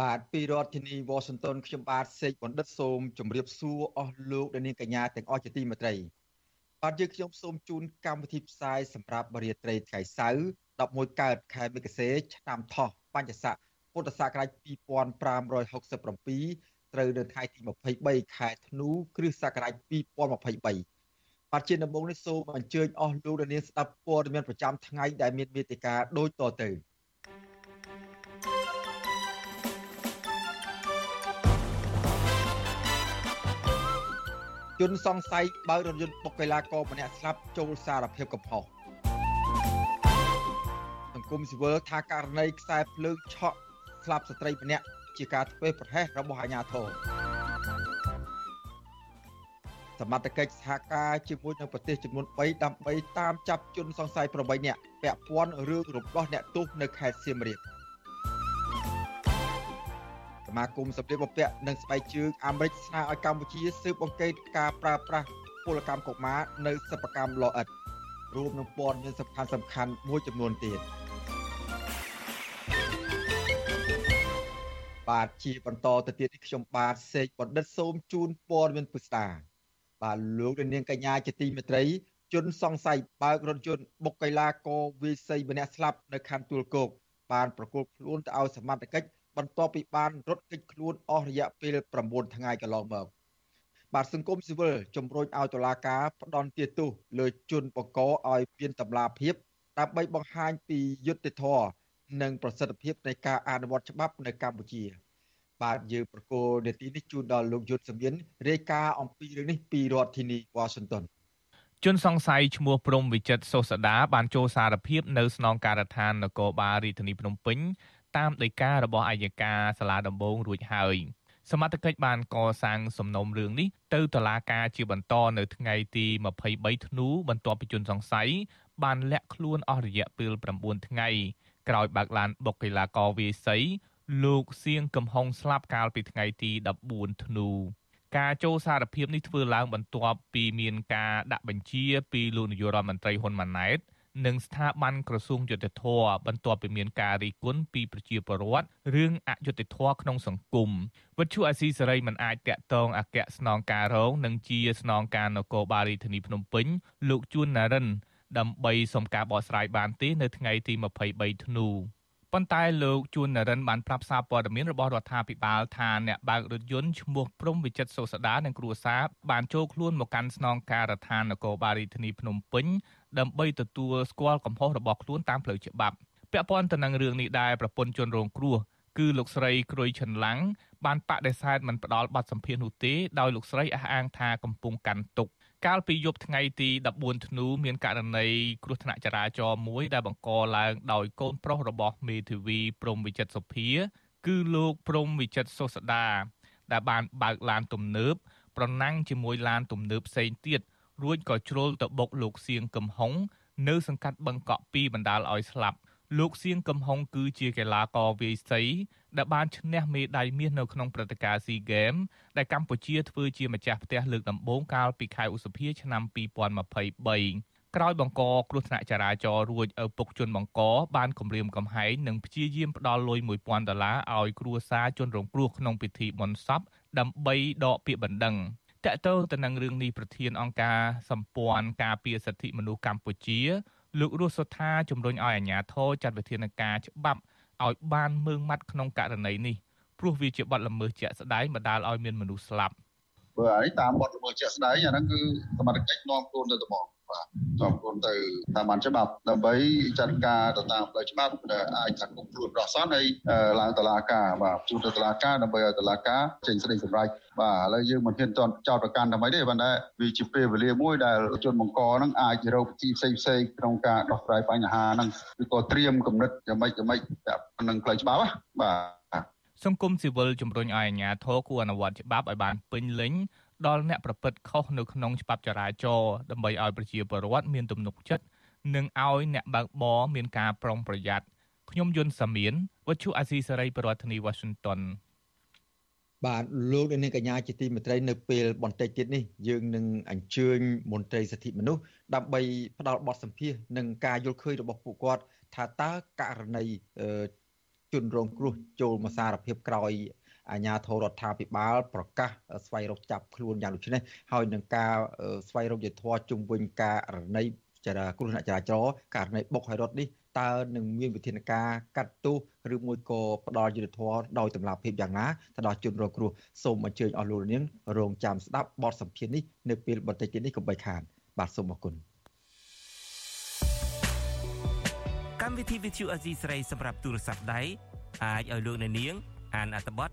បាទពីរដ្ឋធានី Washington ខ្ញុំបាទសេកបណ្ឌិតសូមជម្រាបសួរអស់លោកអ្នកនាងកញ្ញាទាំងអស់ជាទីមេត្រី បាទយើងខ្ញុំសូមជូនកម្មវិធីផ្សាយសម្រាប់បរិយាត្រីថ្ងៃសៅរ៍11កើតខែមិគសេឆ្នាំថោះបញ្ញស័កពុទ្ធសករាជ2567ត្រូវនៅថ្ងៃទី23ខែធ្នូគ្រិស្តសករាជ2023បាទជាដំបូងនេះសូមអញ្ជើញអស់លោកអ្នកនាងស្ដាប់ព័ត៌មានប្រចាំថ្ងៃដែលមានមេតិការដូចតទៅ ជនសង្ស័យបើករថយន្តបុកកីឡាករម្នាក់ស្លាប់ចូលសារភាពកំហុសសង្គមស៊ីវិលថាករណីខ្សែភ្លើងឆក់ស្លាប់ស្ត្រីម្នាក់ជាការធ្វេសប្រហែសរបស់អាជ្ញាធរសមត្ថកិច្ចសហការជាមួយនឹងប្រទេសចំនួន3ដើម្បីតាមចាប់ជនសង្ស័យ8នាក់ពាក់ព័ន្ធរឿងរបស់អ្នកទោសនៅខេត្តសៀមរាបស មាគមសម្ភារបំពាក់និងស្បែកជើងអាមេរិកស្នើឲ្យកម្ពុជាស៊ើបអង្កេតការប្រើប្រាស់ពលកម្មកុមារនៅសិប្បកម្មលអិតរួមនឹងព័ត៌មានសំខាន់សំខាន់មួយចំនួនទៀតបាទជាបន្តទៅទៀតនេះខ្ញុំបាទសេកបណ្ឌិតសូមជូនព័ត៌មានពុស្ដាបាទលោកនាងកញ្ញាជាទីមេត្រី ជនសង្ស័យបើករថយន្តបុកកីឡាករវាយសីម្នាក់ស្លាប់នៅខណ្ឌទួលគោកបានប្រគល់ខ្លួនទៅឲ្យសមត្ថកិច្ច បន្ទាប់ពីបានរត់គេចខ្លួនអស់រយៈពេល9ថ្ងៃកន្លងមកបាទសង្គមស៊ីវិលជំរុញឲ្យតុលាការផ្ដន់ទាទោសលើជនបង្កឲ្យមានតម្លាភាពដើម្បីបង្ហាញពីយុត្តិធម៌និងប្រសិទ្ធភាពនៃការអនុវត្តច្បាប់នៅកម្ពុជា បាទយើងប្រកូលនាទីនេះជូនដល់លោកយុទ្ធសមៀនរាយការណ៍អំពីរឿងនេះពីរដ្ឋធានី Washington ជនសង្ស័យឈ្មោះព្រំវិចិត្រសុសដាបានចូលសារភាពនៅស្នងការដ្ឋាននគរបាលរាជធានីភ្នំពេញ តាមដីការបស់អัยការសាលាដំបងរួចហើយសមត្ថកិច្ចបានកសាងសំណុំរឿងនេះទៅតុលាការជាបន្តនៅថ្ងៃទី23ធ្នូបន្ទាប់ពីជនសង្ស័យបានលាក់ខ្លួនអស់រយៈពេល9ថ្ងៃក្រោយបើកឡានបុកកីឡាករវាយសីលោកសៀងកំហុងស្លាប់កាលពីថ្ងៃទី14ធ្នូការចូលសារភាពនេះធ្វើឡើងបន្ទាប់ពីមានការដាក់បញ្ជាពីលោកនាយករដ្ឋមន្ត្រីហ៊ុនម៉ាណែត និងស្ថាប័នក្រសួងយុតិធធបន្ទាប់ពីមានការរិះគន់ពីប្រជាពលរដ្ឋរឿងអយុត្តិធម៌ក្នុងសង្គមវិទ្យុអាស៊ីសេរីមិនអាចតាក់ទងអគ្គស្នងការរងនិងជាស្នងការនគរបាលរាជធានីភ្នំពេញលោកជួនណារិនដើម្បីសុំការបកស្រាយបានទេនៅថ្ងៃទី23ធ្នូប៉ុន្តែលោកជួននរិនបានប្រាប់សារព័ត៌មានរបស់រដ្ឋាភិបាលថាអ្នកបើករថយន្តឈ្មោះព្រំវិចិត្រសុសដានិងគ្រួសារបានចូលខ្លួនមកកាន់ស្នងការដ្ឋាននគរបាលរាជធានីភ្នំពេញ ដើម្បីទទួលស្គាល់កំហុសរបស់ខ្លួនតាមផ្លូវច្បាប់ពាក់ព័ន្ធទៅនឹងរឿងនេះដែរប្រពន្ធជនរងគ្រោះគឺលោកស្រីក្រួយឈិនឡាំងបានបដិសេធមិនផ្ដល់ប័ណ្ណសម្ភារនោះទេដោយលោកស្រីអះអាងថាកំពុងកាន់ទុក្ខកាលពីយប់ថ្ងៃទី14ធ្នូមានករណីគ្រោះថ្នាក់ចរាចរណ៍មួយដែលបង្កឡើងដោយកូនប្រុសរបស់មេធាវីព្រំវិចិត្រសុភា គឺលោកព្រំវិចិត្រសុស្ដាដែលបានបើកឡានទំនើបប្រណាំងជាមួយឡានទំនើបផ្សេងទៀត រួចក៏ជ្រុលទៅបុកលោកសៀងកំហុងនៅសង្កាត់បឹងកក់2បណ្ដាលឲ្យស្លាប់លោកសៀងកំហុងគឺជាកីឡាករវាយសីដែលបានឈ្នះមេដាយមាសនៅក្នុងព្រឹត្តិការណ៍ SEA Games ដែលកម្ពុជាធ្វើជាម្ចាស់ផ្ទះលើកដំបូងកាលពីខែឧសភាឆ្នាំ2023ក្រោយបង្កគ្រោះថ្នាក់ចរាចរណ៍រួចឪពុកជនបង្កបានគម្រាមកំហែងនិងព្យាយាមផ្ដល់លុយ1000ដុល្លារឲ្យគ្រួសារជនរងគ្រោះក្នុងពិធីបុណ្យសពដើម្បីដកពាក្យបណ្ដឹង តកតទៅទៅនឹងរឿងនេះប្រធានអង្គការសម្ព័ន្ធការពារសិទ្ធិមនុស្សកម្ពុជាលោករស់សុថាជំរុញឲ្យអាជ្ញាធរចាត់វិធានការច្បាប់ឲ្យបានមើងម៉ាត់ក្នុងករណីនេះព្រោះវាជាបទល្មើសជាក់ស្ដែងបណ្ដាលឲ្យមានមនុស្សស្លាប់បើអានេះតាមបទល្មើសជាក់ស្ដែងអាហ្នឹងគឺសមត្ថកិច្ចនាំខ្លួនទៅត្បូង បាទនាំខ្លួនទៅតាមបានច្បាប់ដើម្បីចាត់ការទៅតាមផ្លូវច្បាប់អាចចាត់គុំខ្លួនរស់សនហើយឡើងតុលាការបាទជួបទៅតុលាការដើម្បីឲ្យតុលាការចេញសេចក្តីសម្រេចបាទឥឡូវយើងមិនហ៊ានចោតប្រកាន់តែមិនទេប៉ុន្តែវាជាពេលវេលាមួយដែលជនបង្កហ្នឹងអាចរកវិធីផ្សេងផ្សេងក្នុងការដោះស្រាយបញ្ហាហ្នឹងឬក៏ត្រៀមគំនិតយ៉ាងម៉េចយ៉ាងម៉េចនឹងផ្លូវច្បាប់បាទសង្គមស៊ីវិលជំរុញឲ្យអាជ្ញាធរគួរអនុវត្តច្បាប់ឲ្យបានពេញលេញ ដល់អ្នកប្រព្រឹត្តខុសនៅក្នុងច្បាប់ចរាចរណ៍ដើម្បីឲ្យប្រជាពលរដ្ឋមានទំនុកចិត្តនិងឲ្យអ្នកបើកបរមានការប្រុងប្រយ័ត្នខ្ញុំយុនសាមៀនវັດឈូអាស៊ីសេរីប្រធានាធិបតី Washington បាទលោកនាងកញ្ញាជាទីមេត្រីនៅពេលបន្តិចទៀតនេះយើងនឹងអញ្ជើញមន្ត្រីសិទ្ធិមនុស្សដើម្បីផ្ដល់បទសម្ភាសនិងការយល់ឃើញរបស់ពួកគាត់ថាតើករណីជនរងគ្រោះចូលមកសារភាពក្រោយ អាជ្ញាធររដ្ឋាភិបាលប្រកាសស្វែងរកចាប់ខ្លួនយ៉ាងដូចនេះហើយនឹងការស្វែងរកយុត្តិធម៌ជុំវិញករណីចរាគ្រោះថ្នាក់ចរាចរណ៍ករណីបុកឲ្យរត់នេះតើនឹងមានវិធានការកាត់ទោសឬមួយក៏ផ្ដល់យុត្តិធម៌ដោយតម្លាភាពយ៉ាងណាទៅដល់ជនរងគ្រោះសូមអញ្ជើញអស់លោកនាងរងចាំស្ដាប់បទសម្ភាសន៍នេះនៅពេលបន្តិចទៀតនេះកុំបីខាន បាទសូមអរគុណកម្មវិធី Vithu Azizi ស្រីសម្រាប់ទូរស័ព្ទដៃអាចឲ្យលោកអ្នកនាង អានអត្ថបទទ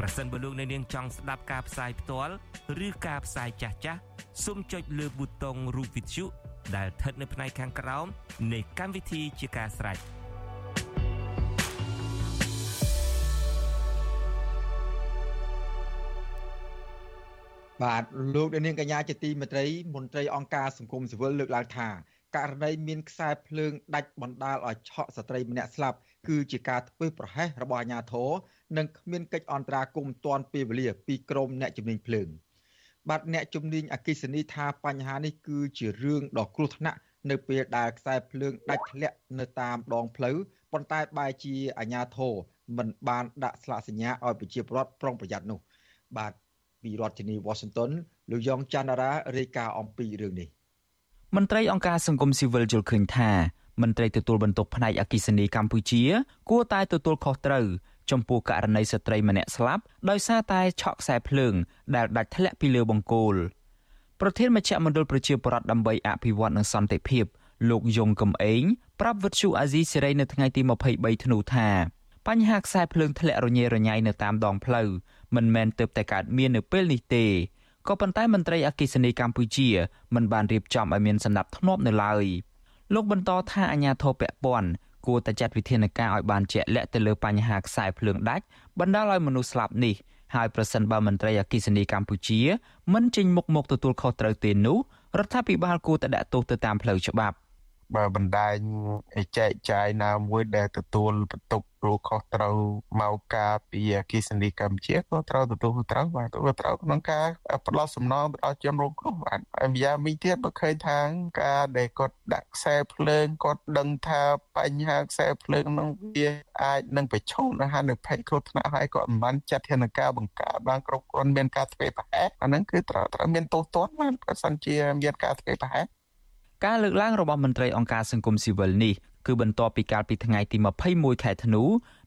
ប្រសិនបើលោកអ្នកនាងចង់ស្ដាប់ការផ្សាយផ្ទាល់ឬការផ្សាយចាស់ចាស់សូមចុចលើប៊ូតុងរូប Vithu ដែលស្ថិតនៅផ្នែកខាងក្រោមនៃកម្មវិធីជាការស្រេច។បាទលោកនាងកញ្ញាជាទីមេត្រីមន្ត្រីអង្គការសង្គមស៊ីវិលលើកឡើងថាករណីមានខ្សែភ្លើងដាច់បណ្ដាលឲ្យឆក់ស្ត្រីម្នាក់ស្លាប់ គឺជាការធ្វើប្រហែសរបស់អាជ្ញាធរនិងគ្មានកិច្ចអន្តរាគមន៍ទាន់ពេលវេលាពីក្រមអ្នកជំនាញភ្លើងបាទអ្នកជំនាញអកិសនីថាបញ្ហានេះគឺជារឿងដ៏គ្រោះថ្នាក់នៅពេលដែលខ្សែភ្លើងដាច់ធ្លាក់នៅតាមដងផ្លូវប៉ុន្តែបែរជាអាជ្ញាធរមិនបានដាក់ស្លាកសញ្ញាឲ្យប្រជាពលរដ្ឋប្រុងប្រយ័ត្ននោះ បាទពីរដ្ឋធានី Washington លោកយ៉ងច័ន្ទរារាយការណ៍អំពីរឿងនេះមន្ត្រីអង្គការសង្គមស៊ីវិលយល់ឃើញថា មន្ត្រីទទួលបន្ទុកផ្នែកអគិសនីកម្ពុជា គួរតែទទួលខុសត្រូវចំពោះករណីស្ត្រីម្នាក់ស្លាប់ដោយសារតែឆក់ខ្សែភ្លើង ដែលដាច់ធ្លាក់ពីលើបង្គោលប្រធានមជ្ឈមណ្ឌលប្រជាប្រដ្ឋដើម្បីអភិវឌ្ឍនិងសន្តិភាពលោកយងកំឯងប្រាប់វិទ្យុអាស៊ីសេរីនៅថ្ងៃទី23ធ្នូថាបញ្ហាខ្សែភ្លើងធ្លាក់រញ៉េរញ៉ៃនៅតាមដងផ្លូវមិនមែនទើបតែកើតមាននៅពេលនេះទេក៏ប៉ុន្តែមន្ត្រីអគិសនីកម្ពុជាមិនបានរៀបចំឲ្យមានសម្ដាប់ធ្នាប់នៅឡើយ លោកបន្តថាអាញាធរពពាន់គួរតែចាត់វិធានការឲ្យបានជាក់លាក់ទៅលើបញ្ហាខ្សែភ្លើងដាច់បណ្ដាលឲ្យមនុស្សស្លាប់នេះហើយប្រសិនបើមន្ត្រីអគិសនីកម្ពុជាមិនចេញមុខមកទទួលខុសត្រូវទេនោះរដ្ឋាភិបាលគួរតែដាក់ទោសទៅតាមផ្លូវច្បាប់បើបណ្ដាញចែកចាយណាមួយដែលទទួលបន្ទុក ព្រោះខុសត្រូវមកការពីអគិសនីកម្ពុជាក៏ត្រូវទទួលត្រូវបាទទទួលត្រូវក្នុងការផ្ដោតសំណងទៅដល់ជនរងគ្រោះបាទហើយម្យ៉ាងវិញទៀតបើឃើញថាការដែលគាត់ដាក់ខ្សែភ្លើងគាត់ដឹងថាបញ្ហាខ្សែភ្លើងនឹងវាអាចនឹងប្រឈមនឹងហានិភ័យគ្រោះថ្នាក់ហើយគាត់មិនបានចាត់ធានការបង្ការបានគ្រប់គ្រាន់មានការធ្វើប្រហែសអាហ្នឹងគឺត្រូវត្រូវមានទោសទណ្ឌបាទបើសិនជាមានការធ្វើប្រហែសការលើកឡើងរបស់មន្ត្រីអង្គការសង្គមស៊ីវិលនេះ គឺបន្ទាប់ពីកាលពីថ្ងៃទី21ខែធ្នូ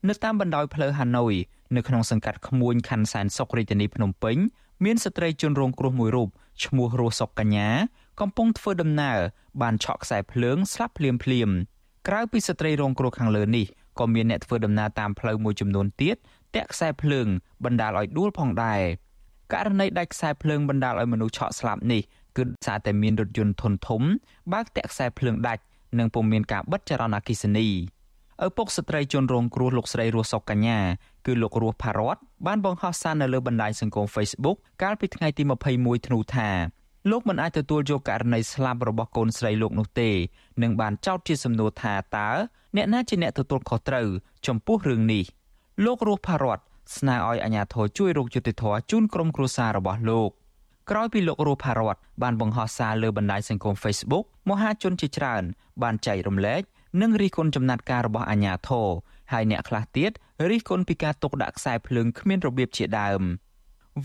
នៅតាមបណ្ដោយផ្លូវហាណូយនៅក្នុងសង្កាត់ក្មួយខណ្ឌសែនសុខរាជធានីភ្នំពេញមានស្ត្រីជនរងគ្រោះមួយរូបឈ្មោះរស់សុកកញ្ញា កំពុងធ្វើដំណើរបានឆក់ខ្សែភ្លើងស្លាប់ភ្លាមភ្លាមក្រៅពីស្ត្រីរងគ្រោះខាងលើនេះក៏មានអ្នកធ្វើដំណើរតាមផ្លូវមួយចំនួនទៀតតាក់ខ្សែភ្លើងបណ្ដាលឲ្យដួលផងដែរករណីដាច់ខ្សែភ្លើងបណ្ដាលឲ្យមនុស្សឆក់ស្លាប់នេះគឺសារតែមានរថយន្តធុនធំបើកតាក់ខ្សែភ្លើងដាច់ និងពុំមានការបិទចរន្តអគ្គិសនីឪពុកស្ត្រីជនរងគ្រោះលោកស្រីរស់សុកកញ្ញាគឺលោករស់ផារ៉ាត់បានបង្ហោះសារនៅលើបណ្ដាញសង្គម Facebook កាលពីថ្ងៃទី21ធ្នូថាលោកមិនអាចទទួលយកករណីស្លាប់របស់កូនស្រីលោកនោះទេនិងបានចោទជាសំណួរថាតើអ្នកណាជាអ្នកទទួលខុសត្រូវចំពោះរឿងនេះលោករស់ផារ៉ាត់ស្នើឲ្យអាជ្ញាធរជួយរកយុត្តិធម៌ជូនក្រុមគ្រួសាររបស់លោក ក្រោយពីលោករស់ផារ៉ាត់បានបង្ហោះសារលើបណ្ដាញសង្គម Facebook មហាជនជាច្រើន បានចែករំលែកនិងរិះគន់ចំណាត់ការរបស់អាជ្ញាធរហើយអ្នកខ្លះទៀតរិះគន់ពីការទុកដាក់ខ្សែភ្លើងគ្មានរបៀបជាដើម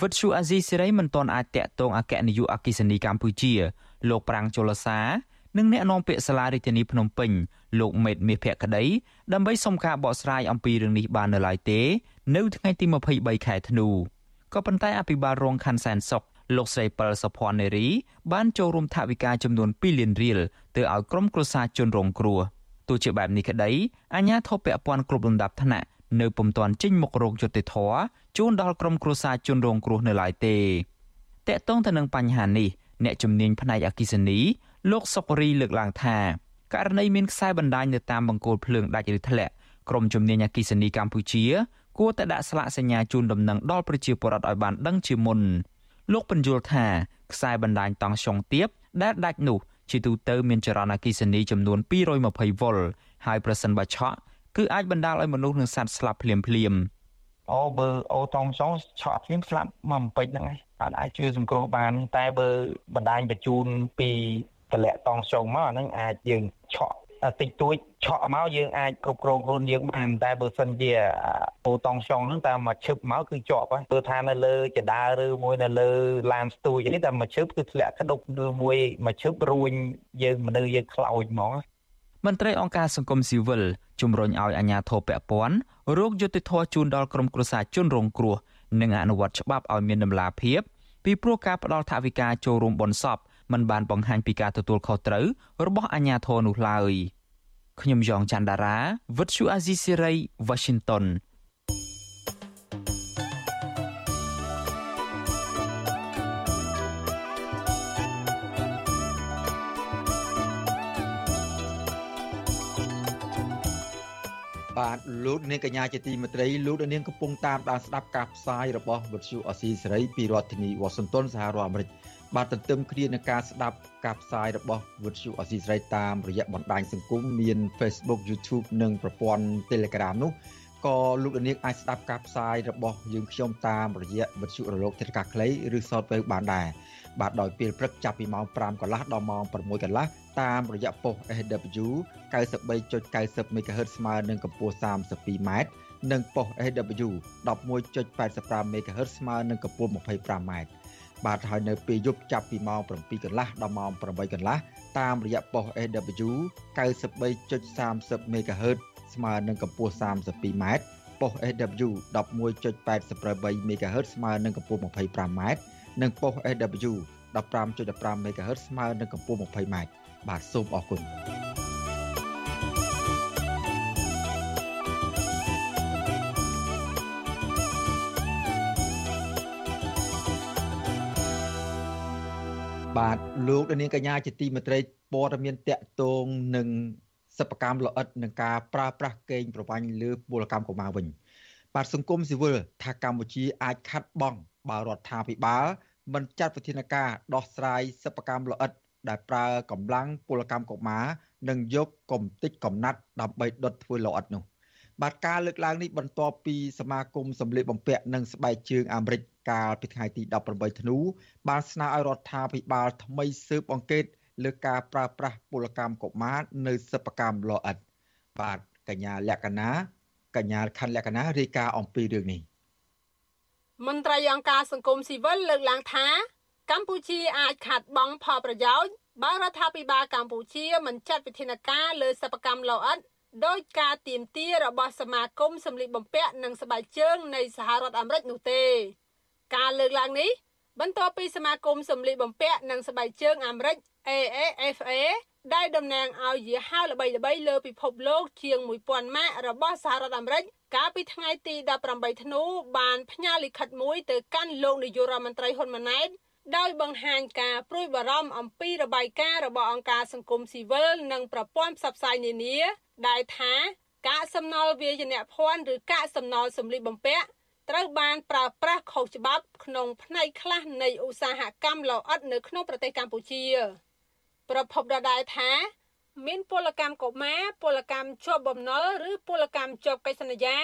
វិទ្យុអាស៊ីសេរីមិនទាន់អាចតាក់ទងអគ្គនាយកអគ្គិសនីកម្ពុជា លោកប្រាំងជលសានិងអ្នកនាំពាក្យសាលារាជធានីភ្នំពេញលោកមេតមាសភក្តីដើម្បីសុំការបកស្រាយអំពីរឿងនេះបាននៅឡើយទេ នៅថ្ងៃទី23ខែធ្នូក៏ប៉ុន្តែអភិបាលរងខណ្ឌសែនសុខ លោកស្រីពិលសុភ័ណ្ឌនារីបានចូលរួមថវិកាចំនួន2លានរៀលទៅឲ្យក្រុមគ្រួសារជនរងគ្រោះទោះជាបែបនេះក្តីអាជ្ញាធរពាក់ព័ន្ធគ្រប់លំដាប់ថ្នាក់នៅពុំទាន់ចេញមុខរោគយុតិធធជូនដល់ក្រុមគ្រួសារជនរងគ្រោះនៅឡើយទេតកតងទៅនឹងបញ្ហានេះអ្នកជំនាញផ្នែកអគិសនីលោកសុករីលើកឡើងថាករណីមានខ្សែបណ្ដាញនៅតាមបង្គោលភ្លើងដាច់ឬធ្លាក់ក្រុមជំនាញអគិសនីកម្ពុជា គួរតែដាក់ស្លាកសញ្ញាជូនដំណឹងដល់ប្រជាពលរដ្ឋឲ្យបានដឹងជាមុន លោកបញ្យល់ថាខ្សែបណ្ដាញតង់សុងទៀបដែលដាច់នោះជាទូទៅមានចរន្តអគិសនីចំនួន220វ៉ុលហើយប្រសិនបើឆក់គឺអាចបណ្ដាលឲ្យមនុស្សនិងសត្វស្លាប់ភ្លាមភ្លាមអូបើអូតង់ចុងឆក់ភ្លាមស្លាប់មកបំពេចហ្នឹងឯងអាចអាចជួយសង្គ្រោះបាន តែបើបណ្ដាញបញ្ជូនពីតម្លាក់តង់ចុងមកអាហ្នឹងអាចយើងឆក់ តិចតួចឆក់មកយើងអាចគ្រប់គ្រងខ្លួនយើងបានតែបើសិនជាអូតង់ចុងហ្នឹងតែមកឈឹបមកគឺជាប់ហើយព្រោះថានៅលើចដាឬមួយនៅលើឡានស្ទួយនេះតែមកឈឹបគឺធ្លាក់ក្តុបឬមួយមកឈឹបរួញយើងមនុស្សយើងខ្លោចហ្មងមន្ត្រីអង្គការសង្គមស៊ីវិលជំរុញឲ្យអាជ្ញាធរពាក់ព័ន្ធរោគយុតិធធជូនដល់ក្រុមគ្រួសារជនរងគ្រោះនិងអនុវត្តច្បាប់ឲ្យមានដំណាភាពពីព្រោះការផ្ដល់ថវិកាចូលរួមបុណ្យសព មិនបានបង្ហាញពីការទទួលខុសត្រូវរបស់អាជ្ញាធរនោះឡើយខ្ញុំយ៉ងច័ន្ទដារាវិទ្យុអាស៊ីសេរី Washington បាទលោកនាងកញ្ញាជាទីមេត្រីលោកនាងកំពុងតាមដានស្ដាប់ការផ្សាយរបស់វិទ្យុអស៊ីសេរីពីរដ្ឋធានីវ៉ាស៊ីនតោនសហរដ្ឋអាមេរិក បាទទន្ទឹមគ្នានឹងការស្ដាប់ការផ្សាយរបស់វិទ្យុអស៊ីសេរីតាមរយៈបណ្ដាញសង្គមមាន Facebook YouTube និងប្រព័ន្ធ Telegram នោះក៏លោកនាងអាចស្ដាប់ការផ្សាយរបស់យើងខ្ញុំតាមរយៈវិទ្យុរលកធាតុអាកាសខ្លីឬ Shortwave បានដែរបាទដោយពេលព្រឹកចាប់ពីម៉ោង5កន្លះដល់ម៉ោង6កន្លះតាមរយៈប៉ុស SW 93.90 MHz ស្មើនឹងកម្ពស់ 32m និងប៉ុស SW 11.85 MHz ស្មើនឹងកម្ពស់ 25m បាទហើយនៅពេលយប់ចាប់ពីម៉ោង7កន្លះដល់ម៉ោង8កន្លះតាមរយៈប៉ុស SW 93.30 MHz ស្មើនឹងកម្ពស់ 32m ប៉ុស SW 11.83 MHz ស្មើនឹងកម្ពស់ 25m និងប៉ុស SW 15.15 MHz ស្មើនឹងកម្ពស់ 20m បាទសូមអរគុណ បាទលោកនាងកញ្ញាជាទីមេត្រីព័ត៌មានតកតងនឹងសិប្បកម្មល្អិតនឹងការប្រើប្រាស់កេងប្រវ័ញ្ចលើពលកម្មកុមារវិញបាទសង្គមស៊ីវិលថាកម្ពុជាអាចខាត់បងបើរដ្ឋាភិបាលមិនចាត់វិធានការដោះស្រាយសិប្បកម្មល្អិតដែលប្រើកម្លាំងពលកម្មកុមារនិងយកកំតិចកំណាត់ដើម្បីដុតធ្វើល្អិតនោះបាទការលើកឡើងនេះបន្ទាប់ពីសមាគមសម្លៀកបំពាក់និងស្បែកជើងអាមេរិក កាលពីថ្ងៃទី18ធ្នូបានស្នើឲ្យរដ្ឋាភិបាលថ្មីស៊ើបអង្កេតលើការប្រើប្រាស់ពលកម្មកុមារនៅសិប្បកម្មល្អិតបាទកញ្ញាលក្ខណាកញ្ញាខណ្ឌលក្ខណារាយការណ៍អំពីរឿងនេះមន្ត្រីអង្គការសង្គមស៊ីវិលលើកឡើងថា កម្ពុជាអាចខាត់បងផលប្រយោជន៍បើរដ្ឋាភិបាលកម្ពុជាមិនចាត់វិធានការលើសិប្បកម្មលោអិតដោយការទៀមទារបស់សមាគមសម្លៀកបំពាក់និងស្បែកជើងនៃសហរដ្ឋអាមេរិកនោះទេ ការលើកឡើងនេះបន្ទាប់ពីសមាគមសម្លៀកបំពាក់និងស្បែកជើងអាមេរិក AAFA ដែលតំណាងឲ្យយីហោល្បីៗលើពិភពលោកជាង1000ម៉ាករបស់សហរដ្ឋអាមេរិកកាលពីថ្ងៃទី18ធ្នូបានផ្ញើលិខិតមួយទៅកាន់លោកនាយករដ្ឋមន្ត្រីហ៊ុនម៉ាណែតដោយបង្ហាញការព្រួយបារម្ភអំពីរបាយការណ៍របស់អង្គការសង្គមស៊ីវិលនិងប្រព័ន្ធផ្សព្វផ្សាយនានាដែលថាកាកសំណល់វាយនភ័ណ្ឌឬកាកសំណល់សម្លៀកបំពាក់ ត្រូវបានប្រើប្រាស់ខុសច្បាប់ក្នុងផ្នែកខ្លះនៃឧស្សាហកម្មលោអិតនៅក្នុងប្រទេសកម្ពុជា ប្រពន្ធដដែលថាមានពលកម្មកុមារពលកម្មជាប់បំណុលឬពលកម្មជាប់កិច្ចសន្យា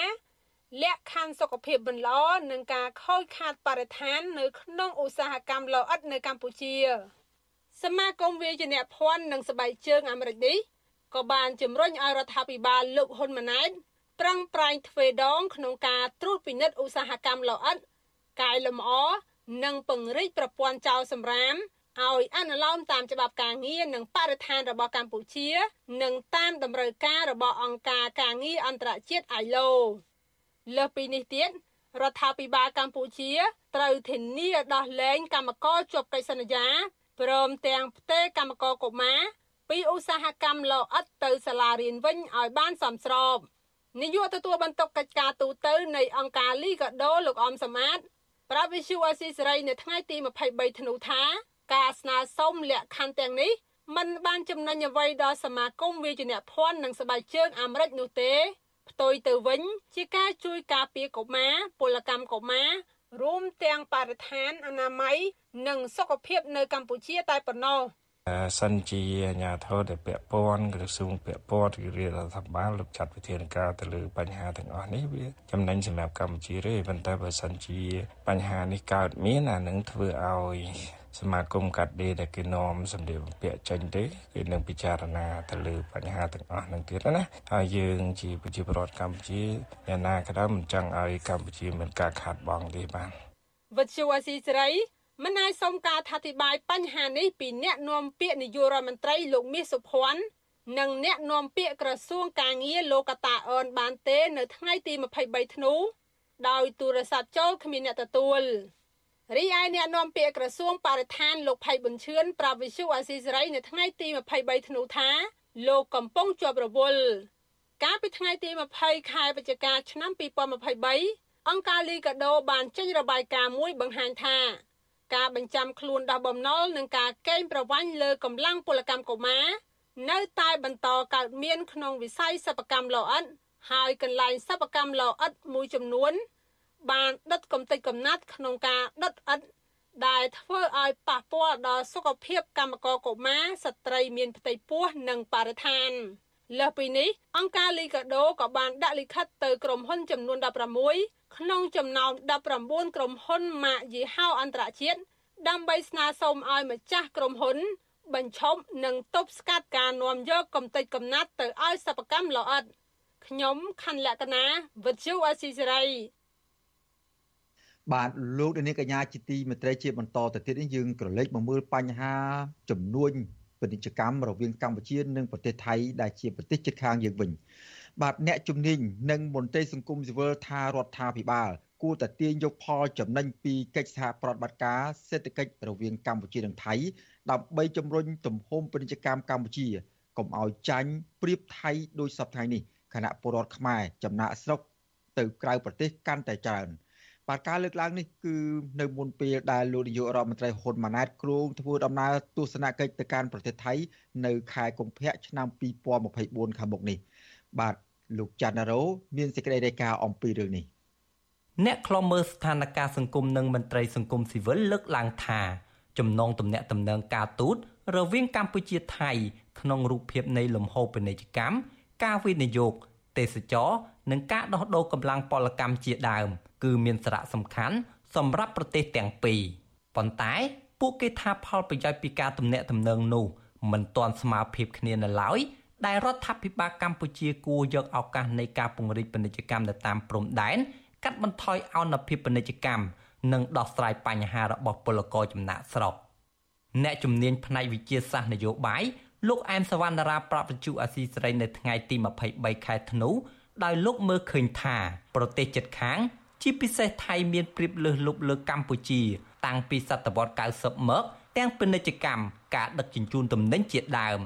លក្ខខណ្ឌសុខភាពមិនល្អនិងការខូចខាតបរិស្ថាននៅក្នុងឧស្សាហកម្មលោអិតនៅកម្ពុជា សមាគមវាយនភ័ណ្ឌនិងស្បែកជើងអាមេរិកនេះក៏បានជំរុញឲ្យរដ្ឋាភិបាលលោកហ៊ុនម៉ាណែត ប្រឹងប្រែងទ្វេដងក្នុងការត្រួតពិនិត្យឧស្សាហកម្មលោអិតកែលម្អនិងពង្រីកប្រព័ន្ធចោលសម្រាមឲ្យអនុលោមតាមច្បាប់ការងារនិងបរិស្ថានរបស់កម្ពុជា និងតាមតម្រូវការរបស់អង្គការការងារអន្តរជាតិ ILO លើសពីនេះទៀតរដ្ឋាភិបាលកម្ពុជាត្រូវធានាដោះលែងកម្មករជាប់កិច្ចសន្យាព្រមទាំងផ្ទេរកម្មករកុមារពីឧស្សាហកម្មលោអិតទៅសាលារៀនវិញឲ្យបានសមស្រប នាយកទទួលបន្ទុកកិច្ចការទូតនៃអង្គការលីកាដូលោកអមសមាតប្រាវិសុអស៊ីសេរីនៅថ្ងៃទី23ធ្នូថា ការស្នើសុំលក្ខខណ្ឌទាំងនេះมันបានចំណេញអ្វីដល់សមាគមវិជ្ជាភ័ណ្ឌនិងស្បែកជើងអាមេរិកនោះទេផ្ទុយទៅវិញ ជាការជួយការពារកុមារពលកម្មកុមាររួមទាំងបរិស្ថានអនាម័យនិងសុខភាពនៅកម្ពុជាតែប៉ុណ្ណោះ សិនជាអាញាធរដែលពាក់ព័ន្ធក្រសួងពាក់ព័ន្ធឬរាជរដ្ឋាភិបាលលោកចាត់វិធានការទៅលើបញ្ហាទាំងអស់នេះវាចំណេញសម្រាប់កម្ពុជាទេប៉ុន្តែបើសិនជាបញ្ហានេះកើតមានអានឹងធ្វើឲ្យសមាគមកាត់ដេរដែលគេនាំសម្លៀកបំពាក់ចេញទេគេនឹងពិចារណាទៅលើបញ្ហាទាំងអស់នឹងទៀតណាហើយយើងជាប្រជាពលរដ្ឋកម្ពុជាយ៉ាងណាក៏ដោយមិនចង់ឲ្យកម្ពុជាមានការខាតបង់ទេបាទវិទ្យុអស៊ីសេរី មិនអាចសុំការថាធិប្បាយបញ្ហានេះពីអ្នកនាំពាក្យនាយករដ្ឋមន្ត្រីលោកមាសសុភ័ណ្ឌនិងអ្នកនាំពាក្យក្រសួងកាងារលោកកតាអនបានទេ នៅថ្ងៃទី23ធ្នូដោយទូរស័ព្ទចូលគ្មានអ្នកទទួលរីឯអ្នកនាំពាក្យក្រសួងបរិស្ថានលោកផៃប៊ុនឈឿនប្រាប់វិសុអាស៊ីសេរីនៅថ្ងៃទី23ធ្នូថាលោកកំពុងជាប់រវល់កាលពីថ្ងៃទី20ខែវិច្ឆិកាឆ្នាំ2023អង្គការលីកាដូបានចេញរបាយការណ៍មួយបង្ហាញថា ការបញ្ចាំខ្លួនដោះបំណុលនិងការកេងប្រវ័ញ្ចលើកម្លាំងពលកម្មកុមារនៅតែបន្តកើតមានក្នុងវិស័យសិប្បកម្មលោអិតហើយកន្លែងសិប្បកម្មលោអិតមួយចំនួន បានដុតកំទេចកំណាត់ក្នុងការដុតឥដ្ឋដែលធ្វើឲ្យប៉ះពាល់ដល់សុខភាពកម្មករកុមារស្ត្រីមានផ្ទៃពោះនិងបរិស្ថានលើសពីនេះអង្គការលីកាដូក៏បានដាក់លិខិតទៅក្រុមហ៊ុនចំនួន16 ក្នុងចំណោម19ក្រុមហ៊ុនម៉ាកយីហោអន្តរជាតិដើម្បីស្នើសុំឲ្យម្ចាស់ក្រុមហ៊ុន បញ្ឈប់និងទប់ស្កាត់ការនាំយកកំទេចកំណាត់ទៅឲ្យសិប្បកម្មល្អិតខ្ញុំខណ្ឌលក្ខណាវិទ្យុអស៊ីសេរីបាទលោកនាងកញ្ញាជាទីមេត្រីជាបន្តទៅទៀតនេះយើងក្រឡេកមកមើលបញ្ហាចំនួនពាណិជ្ជកម្មរវាងកម្ពុជានិងប្រទេសថៃដែលជាប្រទេសជិតខាងយើងវិញ បាទអ្នកជំនាញនិងមន្ត្រីសង្គមស៊ីវិលថារដ្ឋាភិបាលគួរតែទាញយកផលចំណេញពីកិច្ចសហប្រតិបត្តិការសេដ្ឋកិច្ចរវាងកម្ពុជានិងថៃដើម្បីជំរុញទំហំពាណិជ្ជកម្មកម្ពុជាកុំឲ្យចាញ់ប្រៀបថៃដោយសពថ្ងៃនេះគណៈពលរដ្ឋខ្មែរចំណាក់ស្រុកទៅក្រៅប្រទេសកាន់តែច្រើន។បាទការលើកឡើងនេះគឺនៅមុនពេលដែលលោកនាយករដ្ឋមន្ត្រីហ៊ុនម៉ាណែតគ្រោងធ្វើដំណើរទស្សនកិច្ចទៅកាន់ប្រទេសថៃ នៅខែកុម្ភៈឆ្នាំ2024ខាងមុខនេះបាទ លោកច័ន្ទរោមានសេចក្តីរាយការណ៍អំពីរឿងនេះអ្នកខ្លំមើលស្ថានភាពសង្គមនិងមន្ត្រីសង្គមស៊ីវិលលើកឡើងថាចំណងទំនាក់ទំនងការទូតរវាងកម្ពុជាថៃក្នុងរូបភាពនៃលំហូរពាណិជ្ជកម្មការវិនិយោគទេសចរនិងការដោះដូរកម្លាំងពលកម្មជាដើម គឺមានសារៈសំខាន់សម្រាប់ប្រទេសទាំងពីរប៉ុន្តែពួកគេថាផលប្រយោជន៍ពីការទំនាក់ទំនងនោះមិនទាន់ស្មើភាពគ្នានៅឡើយ ដែលរដ្ឋាភិបាលកម្ពុជាគួរយកឱកាសនៃការពង្រីកពាណិជ្ជកម្មនៅតាមព្រំដែនកាត់បន្ថយអនុភាពពាណិជ្ជកម្មនិងដោះស្រាយបញ្ហារបស់ពលករចំណាក់ស្រុកអ្នកជំនាញផ្នែកវិទ្យាសាស្ត្រនយោបាយលោកអែមសវណ្ណរាប្រាប់វិទ្យុអាស៊ីសេរីនៅថ្ងៃទី23ខែធ្នូដោយលោកមើលឃើញថាប្រទេសជិតខាង ជាពិសេសថៃមានព្រៀបលើសលប់លើកម្ពុជា តាំងពីសតវត្ស90មកទាំងពាណិជ្ជកម្មការដឹកជញ្ជូនទំនិញជាដើម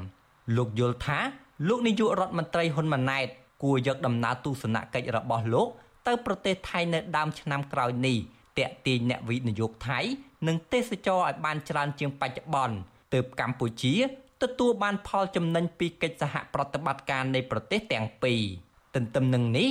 លោកយល់ថាលោកនាយករដ្ឋមន្ត្រីហ៊ុនម៉ាណែតគួរយកដំណើរទស្សនកិច្ចរបស់លោក ទៅប្រទេសថៃនៅដើមឆ្នាំក្រោយនេះតាក់ទាញអ្នកវិនិយោគថៃ និងទេសចរឲ្យបានច្រើនជាងបច្ចុប្បន្នទើបកម្ពុជាទទួលបានផលចំណេញពីកិច្ចសហប្រតិបត្តិការនៃប្រទេសទាំងពីរទន្ទឹមនឹងនេះ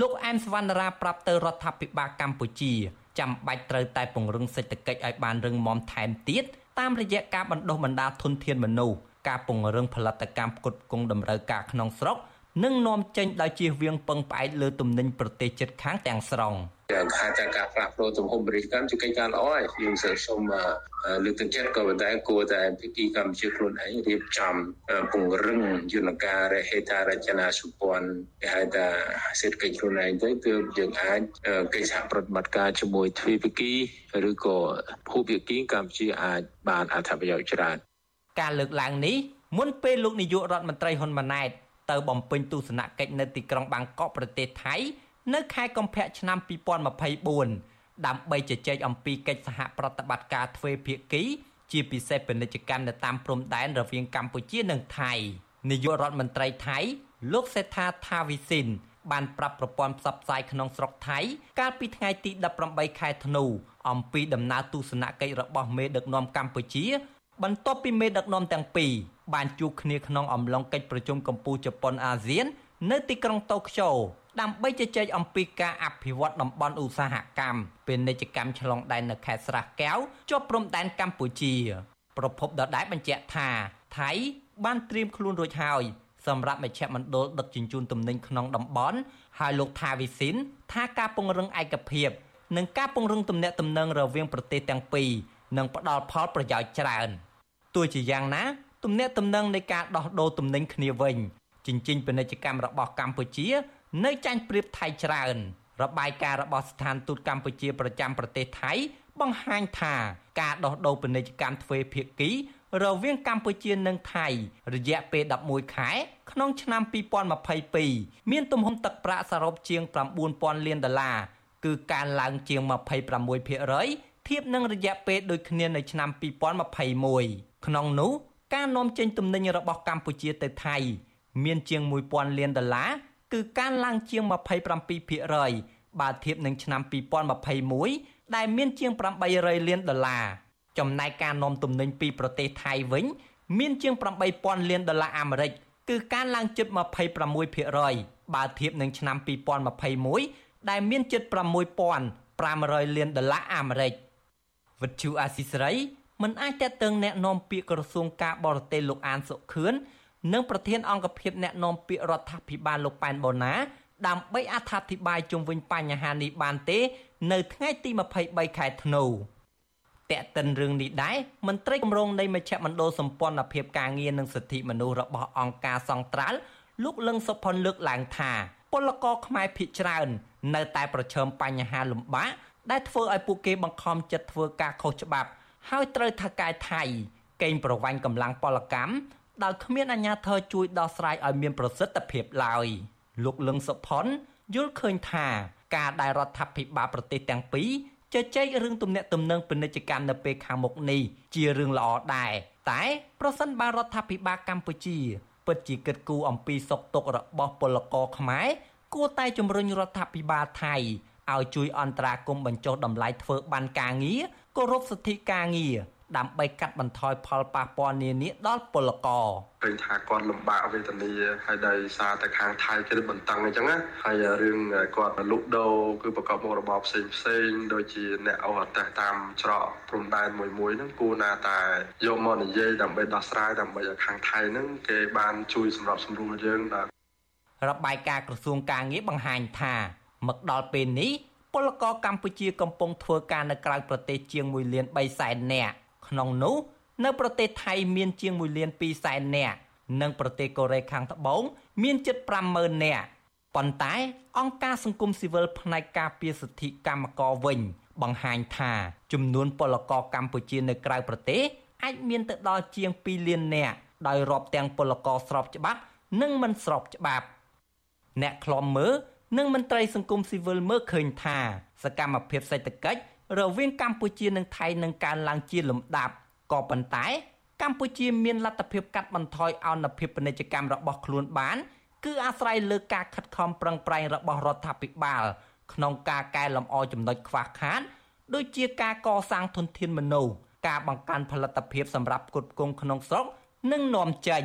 លោកអែមសវណ្ណរាប្រាប់ទៅរដ្ឋាភិបាលកម្ពុជាចាំបាច់ត្រូវតែពង្រឹងសេដ្ឋកិច្ចឲ្យបានរឹងមាំថែមទៀតតាមរយៈការបណ្ដុះបណ្ដាលធនធានមនុស្ស ការពង្រឹងផលិតកម្មផ្គត់ផ្គង់តម្រូវការក្នុងស្រុកនិងនាំចេញដោយជៀសវាងពឹងផ្អែកលើទំនិញប្រទេសជិតខាងទាំងស្រុង។យ៉ាងថាតែការផ្លាស់ប្ដូរទំហំបរិយាកម្មជាកិច្ចការល្អហើយយើងសូមលើកទឹកចិត្តក៏ប៉ុន្តែគួរតែភាគីកម្ពុជាខ្លួនឯងរៀបចំពង្រឹងយន្តការហេដ្ឋារចនាសម្ព័ន្ធគេហៅថាសេដ្ឋកិច្ចខ្លួនឯងទៅទើបយើងអាចកិច្ចសហប្រតិបត្តិការជាមួយទ្វេភាគីឬក៏ភូភាគីកម្ពុជាអាចបានអត្ថប្រយោជន៍ច្រើន ការលើកឡើងនេះមុនពេលលោកនាយករដ្ឋមន្ត្រីហ៊ុនម៉ាណែតទៅបំពេញទស្សនកិច្ចនៅទីក្រុងបាងកកប្រទេសថៃ នៅខែកុម្ភៈឆ្នាំ2024ដើម្បីជជែកអំពីកិច្ចសហប្រតិបត្តិការទ្វេភាគី ជាពិសេសពាណិជ្ជកម្មនៅតាមព្រំដែនរវាងកម្ពុជានិងថៃនាយករដ្ឋមន្ត្រីថៃ លោកសេដ្ឋាថាវិសិនបានប្រាប់ប្រព័ន្ធផ្សព្វផ្សាយក្នុងស្រុកថៃ កាលពីថ្ងៃទី18ខែធ្នូអំពីដំណើរទស្សនកិច្ចរបស់មេដឹកនាំកម្ពុជា បន្ទាប់ពីមេដឹកនាំទាំងពីរបានជួបគ្នាក្នុងអំឡុងកិច្ចប្រជុំកម្ពុជាជប៉ុនអាស៊ាន នៅទីក្រុងតូក្យូដើម្បីជជែកអំពីការអភិវឌ្ឍតំបន់ឧស្សាហកម្មពាណិជ្ជកម្មឆ្លងដែននៅខេត្តស្រះកែវជាប់ព្រំដែនកម្ពុជា ប្រពន្ធដដែលបញ្ជាក់ថាថៃបានត្រៀមខ្លួនរួចហើយសម្រាប់មជ្ឈមណ្ឌលដឹកជញ្ជូនទំនិញក្នុងតំបន់ហើយលោកថាវិសិនថាការពង្រឹងឯកភាពនិងការពង្រឹងទំនាក់ទំនងរវាងប្រទេសទាំងពីរនឹងផ្ដល់ផលប្រយោជន៍ច្រើន ទោះជាយ៉ាងណាទំនាក់ទំនងនៃការដោះដូរទំនិញគ្នាវិញជញ្ជីងពាណិជ្ជកម្មរបស់កម្ពុជា នៅចាញ់ប្រៀបថៃច្រើនរបាយការណ៍របស់ស្ថានទូតកម្ពុជាប្រចាំប្រទេសថៃ បង្ហាញថាការដោះដូរពាណិជ្ជកម្មទ្វេភាគីរវាងកម្ពុជានិងថៃ រយៈពេល11ខែ ក្នុងឆ្នាំ2022មានទំហំទឹកប្រាក់សរុបជាង9000លានដុល្លារគឺកើនឡើងជាង26%ធៀបនឹងរយៈពេលដូចគ្នានៅឆ្នាំ2021 ក្នុងនោះការនាំចេញទំនិញរបស់កម្ពុជាទៅថៃ មានជាង1000លានដុល្លារគឺកើនឡើងជាង27%បើធៀបនឹងឆ្នាំ2021ដែលមានជាង800លានដុល្លារចំណែកការនាំទំនិញពីប្រទេសថៃវិញ មានជាង8000លានដុល្លារអាមេរិកគឺកើនឡើងជិត26%បើធៀបនឹងឆ្នាំ2021ដែលមានជិត6500លានដុល្លារអាមេរិកវិទ្យុអាស៊ីសេរី មិនអាចតេតឹងแนะនាំពាក្យក្រសួងការបរទេសលោកអានសុខឿននិងប្រធានអង្គភិបแนะនាំពាក្យរដ្ឋាភិបាលលោកប៉ែនបូណាដើម្បីអត្ថាធិប្បាយជុំវិញបញ្ហានេះបានទេ នៅថ្ងៃទី23ខែធ្នូតេតិនរឿងនេះដែរមន្ត្រីគម្រោងនៃមជ្ឈមណ្ឌលសម្ព័ន្ធភាពការងារនិងសិទ្ធិមនុស្សរបស់អង្គការសង្ត្រាល់លោកលឹងសុផុនលើកឡើងថាពលករខ្មែរភៀសច្រើន នៅតែប្រឈមបញ្ហាលំបាកដែលធ្វើឲ្យពួកគេបង្ខំចិត្តធ្វើការខុសច្បាប់ ហើយត្រូវថៅកែថៃកេងប្រវ័ញ្ចកម្លាំងពលកម្មដោយគ្មានអាជ្ញាធរជួយដោះស្រាយឲ្យមានប្រសិទ្ធភាពឡើយលោកលឹងសុផុនយល់ឃើញថាការដែលរដ្ឋាភិបាលប្រទេសទាំងពីរជជែករឿងទំនាក់ទំនងពាណិជ្ជកម្មនៅពេលខាងមុខនេះជារឿងល្អដែរតែប្រសិនបើរដ្ឋាភិបាលកម្ពុជាពិតជាគិតគូរអំពីសុខទុក្ខរបស់ពលករខ្មែរគួរតែជំរុញរដ្ឋាភិបាលថៃឲ្យជួយអន្តរាគមន៍បញ្ចុះតម្លៃធ្វើបានការងារ គោរពសិទ្ធិការងារដើម្បីកាត់បន្ថយផលប៉ះពាល់នានាដល់ពលករឃើញថាគាត់លំបាកវេទនាហើយដោយសារតែខាងថៃគេបន្តឹងអញ្ចឹងណាហើយរឿងគាត់លុកដូរគឺប្រកបមុខរបរផ្សេងផ្សេងដូចជាអ្នកអូអតេសតាមច្រកព្រំដែនមួយមួយហ្នឹងគួរណាតែយកមកនិយាយដើម្បីដោះស្រាយដើម្បីឲ្យខាងថៃហ្នឹងគេបានជួយសម្របសម្រួលយើងបាទរបាយការណ៍ក្រសួងការងារបង្ហាញថាមកដល់ពេលនេះ ពលករកម្ពុជាកំពុងធ្វើការនៅក្រៅប្រទេសជាង1លាន3សែននាក់ក្នុងនោះនៅប្រទេសថៃមានជាង1លាន2សែននាក់និងប្រទេសកូរ៉េខាងត្បូងមានជិត50000នាក់ប៉ុន្តែអង្គការសង្គមស៊ីវិលផ្នែកការពារសិទ្ធិកម្មករវិញ បង្ហាញថាចំនួនពលករកម្ពុជានៅក្រៅប្រទេសអាចមានទៅដល់ជាង2លាននាក់ដោយរាប់ទាំងពលករស្របច្បាប់ និងមិនស្របច្បាប់ អ្នកខ្លំមើល និងមន្ត្រីសង្គមស៊ីវិលមើលឃើញថាសកម្មភាពសេដ្ឋកិច្ចរវាងកម្ពុជានិងថៃនឹងកើនឡើងជាលំដាប់ក៏ប៉ុន្តែ កម្ពុជាមានលទ្ធភាពកាត់បន្ថយអនុភាពពាណិជ្ជកម្មរបស់ខ្លួនបាន គឺអាស្រ័យលើការខិតខំប្រឹងប្រែងរបស់រដ្ឋាភិបាល ក្នុងការកែលម្អចំណុចខ្វះខាតដូចជាការកសាងធនធានមនុស្សការបង្កើនផលិតភាពសម្រាប់ផ្គត់ផ្គង់ក្នុងស្រុក និងនាំចេញ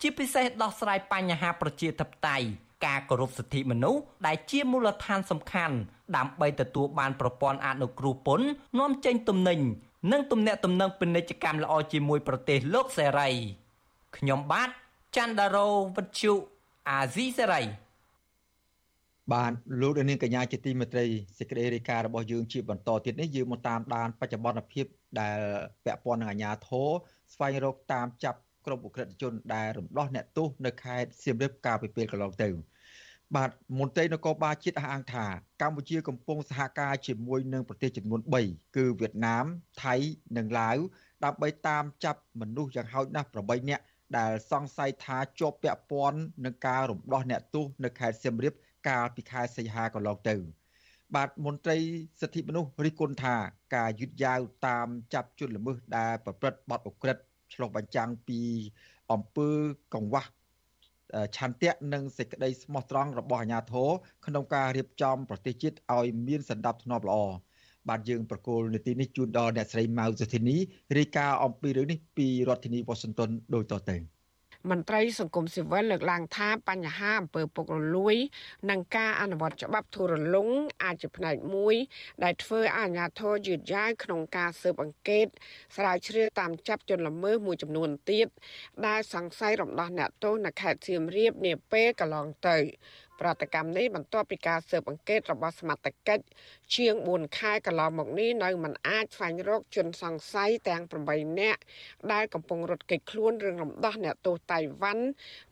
ជាពិសេសដោះស្រាយបញ្ហាប្រជាធិបតេយ្យ ការគោរពសិទ្ធិមនុស្សដែលជាមូលដ្ឋានសំខាន់ដើម្បីទទួលបានប្រព័ន្ធអនុគ្រោះពន្ធនាំចេញទំនិញនិងទំនាក់ទំនងពាណិជ្ជកម្មល្អជាមួយប្រទេសលោកសេរីខ្ញុំបាទច័ន្ទដារោវិទ្យុអាស៊ីសេរីបាទលោកនាងកញ្ញាជាទីមេត្រីសេចក្តីរាយការណ៍របស់យើងជាបន្តទៀតនេះយើងមកតាមដានបច្ចុប្បន្នភាពដែលពាក់ព័ន្ធនឹងអាជ្ញាធរស្វែងរកតាមចាប់ក្រុមអ ுக ្រិតជនដែលរំដោះអ្នកទោសនៅខេត្តសៀមរាបកាលពីពេលកន្លងទៅ បាទមន្ត្រីនគរបាលជាតិអះអាងថាកម្ពុជាកំពុងសហការជាមួយនឹងប្រទេសចំនួន3គឺវៀតណាមថៃនិងឡាវដើម្បីតាមចាប់មនុស្សយ៉ាងហោចណាស់8នាក់ដែលសង្ស័យថាជាប់ពាក់ព័ន្ធនឹងការរំដោះអ្នកទោសនៅខេត្តសៀមរាបកាលពីខែសីហាកន្លងទៅ បាទមន្ត្រីសិទ្ធិមនុស្សរិះគន់ថាការយឺតយ៉ាវតាមចាប់ជនល្មើសដែលប្រព្រឹត្តបទឧក្រិដ្ឋឆ្លុះបញ្ចាំងពីអំពើកង្វះ ឆន្ទៈនិងសេចក្តីស្មោះត្រង់របស់អាជ្ញាធរក្នុងការរៀបចំប្រទេសជាតិឲ្យមានសន្តិភាពល្អបាទយើងប្រកូលនីតិនេះជូនដល់អ្នកស្រីម៉ៅសុធីនីរាយការណ៍អំពីរឿងនេះពីរដ្ឋធានីវ៉ាស៊ីនតោនដូចតទៅ មន្ត្រីសង្គមស៊ីវិលលើកឡើងថាបញ្ហាអំពើពុករលួយ និងការអនុវត្តច្បាប់ធូររលុងអាចជាផ្នែកមួយ ដែលធ្វើឲ្យអាជ្ញាធរយឺតយ៉ាវក្នុងការស៊ើបអង្កេត ស្រាវជ្រាវតាមចាប់ជនល្មើសមួយចំនួនទៀតដែលសង្ស័យរំដោះអ្នកទោសនៅខេត្តសៀមរាបនាពេលកន្លងទៅ ប្រតិកម្មនេះបន្ទាប់ពីការស៊ើបអង្កេតរបស់សមត្ថកិច្ចជាង4ខែកន្លងមកនេះនៅមិនអាចស្វែងរកជនសង្ស័យទាំង8នាក់ដែលកំពុងរត់គេចខ្លួនរឿងរំដោះអ្នកទោសតៃវ៉ាន់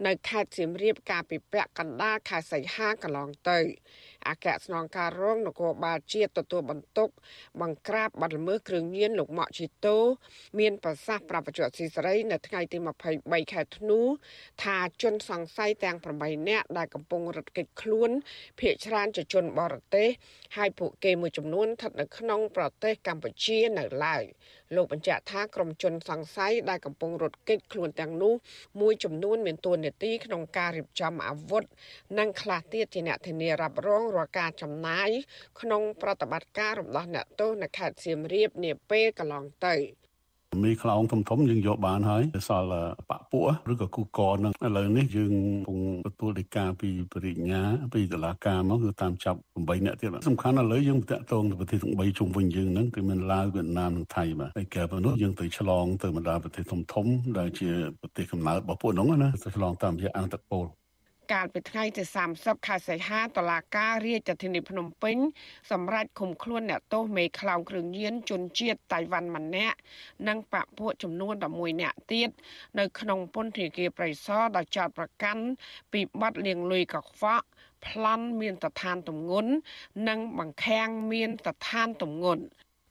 នៅខេត្តសៀមរាបកាលពីពាក់កណ្ដាលខែសីហាកន្លងទៅ អគ្គស្នងការរងនគរបាលជាតិទទួលបន្ទុកបង្ក្រាបបាត់ល្មើសគ្រឿងញៀនលោកម៉ាក់ជីតូមានប្រសាសន៍ប្រាប់បច្ចុប្បន្នស៊ីសេរីនៅថ្ងៃទី23ខែធ្នូថាជនសង្ស័យទាំង8នាក់ដែលកំពុងរត់គេចខ្លួនភ ieck ច្រើនជាជនបរទេសហើយពួកគេមួយចំនួនស្ថិតនៅក្នុងប្រទេសកម្ពុជានៅឡើយលោកបញ្ជាក់ថាក្រុមជនសង្ស័យដែលកំពុងរត់គេចខ្លួនទាំងនោះមួយចំនួនមានតួនាទីក្នុងការរៀបចំអាវុធនិងខ្លះទៀតជាអ្នកធានារ៉ាប់រងរាល់ការចំណាយក្នុងប្រតិបត្តិការរំដោះអ្នកទោសនៅខេត្តសៀមរាបនាពេលកន្លងទៅ។មីខ្លោងធំធំយើងយកបានហើយសល់បាក់ពួកឬក៏គូកនឹងឥឡូវនេះយើងកំពុងទទួលដីកាពីបរិញ្ញាពីតុលាការមកគឺតាមចាប់8អ្នកទៀតសំខាន់ឥឡូវយើងតាក់ទងទៅប្រទេសទាំង3ជុំវិញយើងហ្នឹងគឺមានឡាវវៀតណាមនិងថៃបាទហើយកាលពីនោះយើងទៅឆ្លងទៅបណ្ដាប្រទេសធំធំដែលជាប្រទេសកំណើតរបស់ពួកហ្នឹងណាទៅឆ្លងតាមរយៈអង្គតពល កាលពីថ្ងៃទី30ខែសីហាតុលាការរាជធានីភ្នំពេញសម្រេចឃុំខ្លួនអ្នកទោសមេខ្លោងគ្រឿងញៀនជនជាតិតៃវ៉ាន់ម្នាក់និងបពពួកចំនួន11នាក់ទៀតនៅក្នុងពន្ធនាគារប្រៃសណដោយចោទប្រកាន់ពីបទលាងលុយកខ្វក់ប្លន់មានតឋានទម្ងន់និងបង្ខាំងមានតឋានទម្ងន់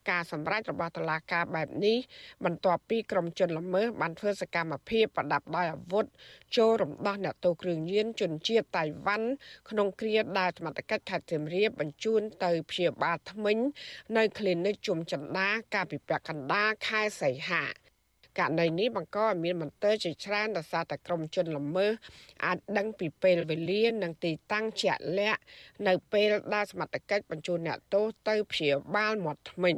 ការសម្រេចរបស់តុលាការបែបនេះបន្ទាប់ពីក្រុមជនល្មើសបានធ្វើសកម្មភាពប្រដាប់ដោយអាវុធចូលរំដោះអ្នកទោសគ្រឿងញៀនជនជាតិតៃវ៉ាន់ក្នុងគ្រាដែលសមត្ថកិច្ចខេត្តសៀមរាបបញ្ជូនទៅព្យាបាលថ្មិញនៅគ្លីនិកជុំចន្ទាកាលពីពាក់កណ្ដាលខែសីហា ករណីនេះបង្កឲ្យមានមន្ទិលជាច្រើនដោយសារតែក្រុមជនល្មើសអាចដឹងពីពេលវេលានិងទីតាំងជាក់លាក់នៅពេលដែលសមត្ថកិច្ចបញ្ជូនអ្នកទោសទៅព្យាបាលមាត់ធ្មេញ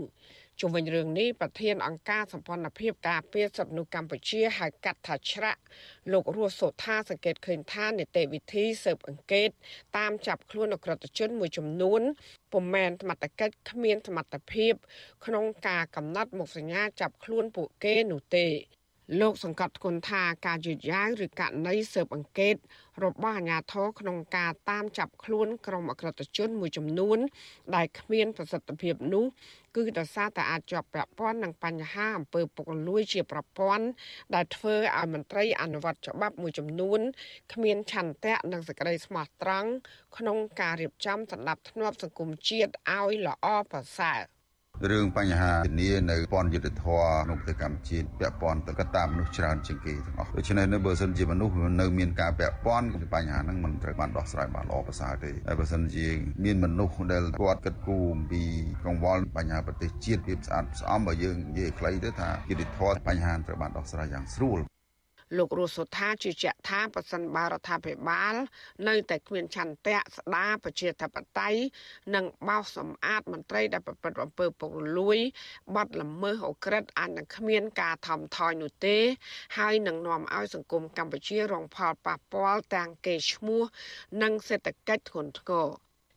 ជុំវិញរឿងនេះប្រធានអង្គការសម្ព័ន្ធភាពការពារសិទ្ធិមនុស្សកម្ពុជាហៅកាត់ថាច្រាក់លោករស់សុថាសង្កេតឃើញថានីតិវិធីស៊ើបអង្កេត តាមចាប់ខ្លួនអក្រិតជនមួយចំនួនពុំមែនសមត្ថកិច្ចគ្មានសមត្ថភាព ក្នុងការកំណត់មុខសញ្ញាចាប់ខ្លួនពួកគេនោះទេ លោកសង្កត់ធ្ងន់ថាការយឺតយ៉ាវឬករណីស៊ើបអង្កេត របស់អាជ្ញាធរក្នុងការតាមចាប់ខ្លួនក្រុមអក្រិតជនមួយចំនួន ដែលគ្មានប្រសិទ្ធភាពនោះគឺដោយសារតែអាចជាប់ពាក់ព័ន្ធនឹងបញ្ហាអំពើពុករលួយជាប្រព័ន្ធដែលធ្វើឲ្យមន្ត្រីអនុវត្តច្បាប់មួយចំនួនគ្មានឆន្ទៈនិងសេចក្តីស្មោះត្រង់ក្នុងការរៀបចំសន្តិភាពសង្គមជាតិឲ្យល្អប្រសើរ រឿងបញ្ហាធានានៅពន្ធយុទ្ធធរក្នុងប្រទេសកម្ពុជាពាក់ព័ន្ធទៅកត្តាមនុស្សច្រើនជាងគេទាំងអស់ដូច្នេះនៅបើសិនជាមនុស្សនៅមានការពាក់ព័ន្ធបញ្ហាហ្នឹងមិនត្រូវបានដោះស្រាយបានល្អប្រសើរទេហើយបើសិនជាមានមនុស្សដែលគាត់គិតគូរអំពីកង្វល់បញ្ហាប្រទេសជាតិភាពស្អាតស្អំបើយើងនិយាយខ្លីទៅថាយុទ្ធធរបញ្ហាត្រូវបានដោះស្រាយយ៉ាងស្រួល លោករស់សុថាជឿជាក់ថាប្រសិនបើរដ្ឋាភិបាល នៅតែគ្មានឆន្ទៈស្ដារប្រជាធិបតេយ្យនិងបោសសម្អាតមន្ត្រីដែលប្រព្រឹត្តអំពើពុករលួយបាត់ល្មើសអូក្រិតអាចនឹងគ្មានការថមថយនោះទេ ហើយនឹងនាំឲ្យសង្គមកម្ពុជារងផលប៉ះពាល់ទាំងកេរ្តិ៍ឈ្មោះ និងសេដ្ឋកិច្ចធ្ងន់ធ្ងរ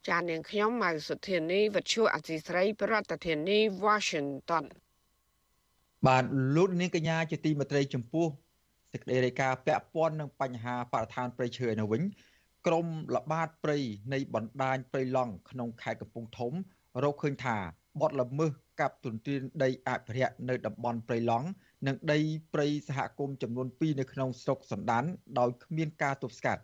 ចាននាងខ្ញុំម៉ៅសុធានីវិទ្យុអសីស្រីប្រធានាធិបតី Washington បាទលោកនាងកញ្ញាជាទីមេត្រីចំពោះ សេចក្តីរាយការណ៍ពាក់ព័ន្ធនឹងបញ្ហាបរិស្ថានព្រៃឈើនៅវិញក្រមល្បាតព្រៃនៃបណ្ដាញព្រៃឡង់ក្នុងខេត្តកំពង់ធំរកឃើញថាបទល្មើសកាប់ទុនទានដីអភិរក្សនៅតំបន់ព្រៃឡង់និងដីព្រៃសហគមន៍ចំនួន2នៅក្នុងស្រុកសណ្ដានដោយគ្មានការទប់ស្កាត់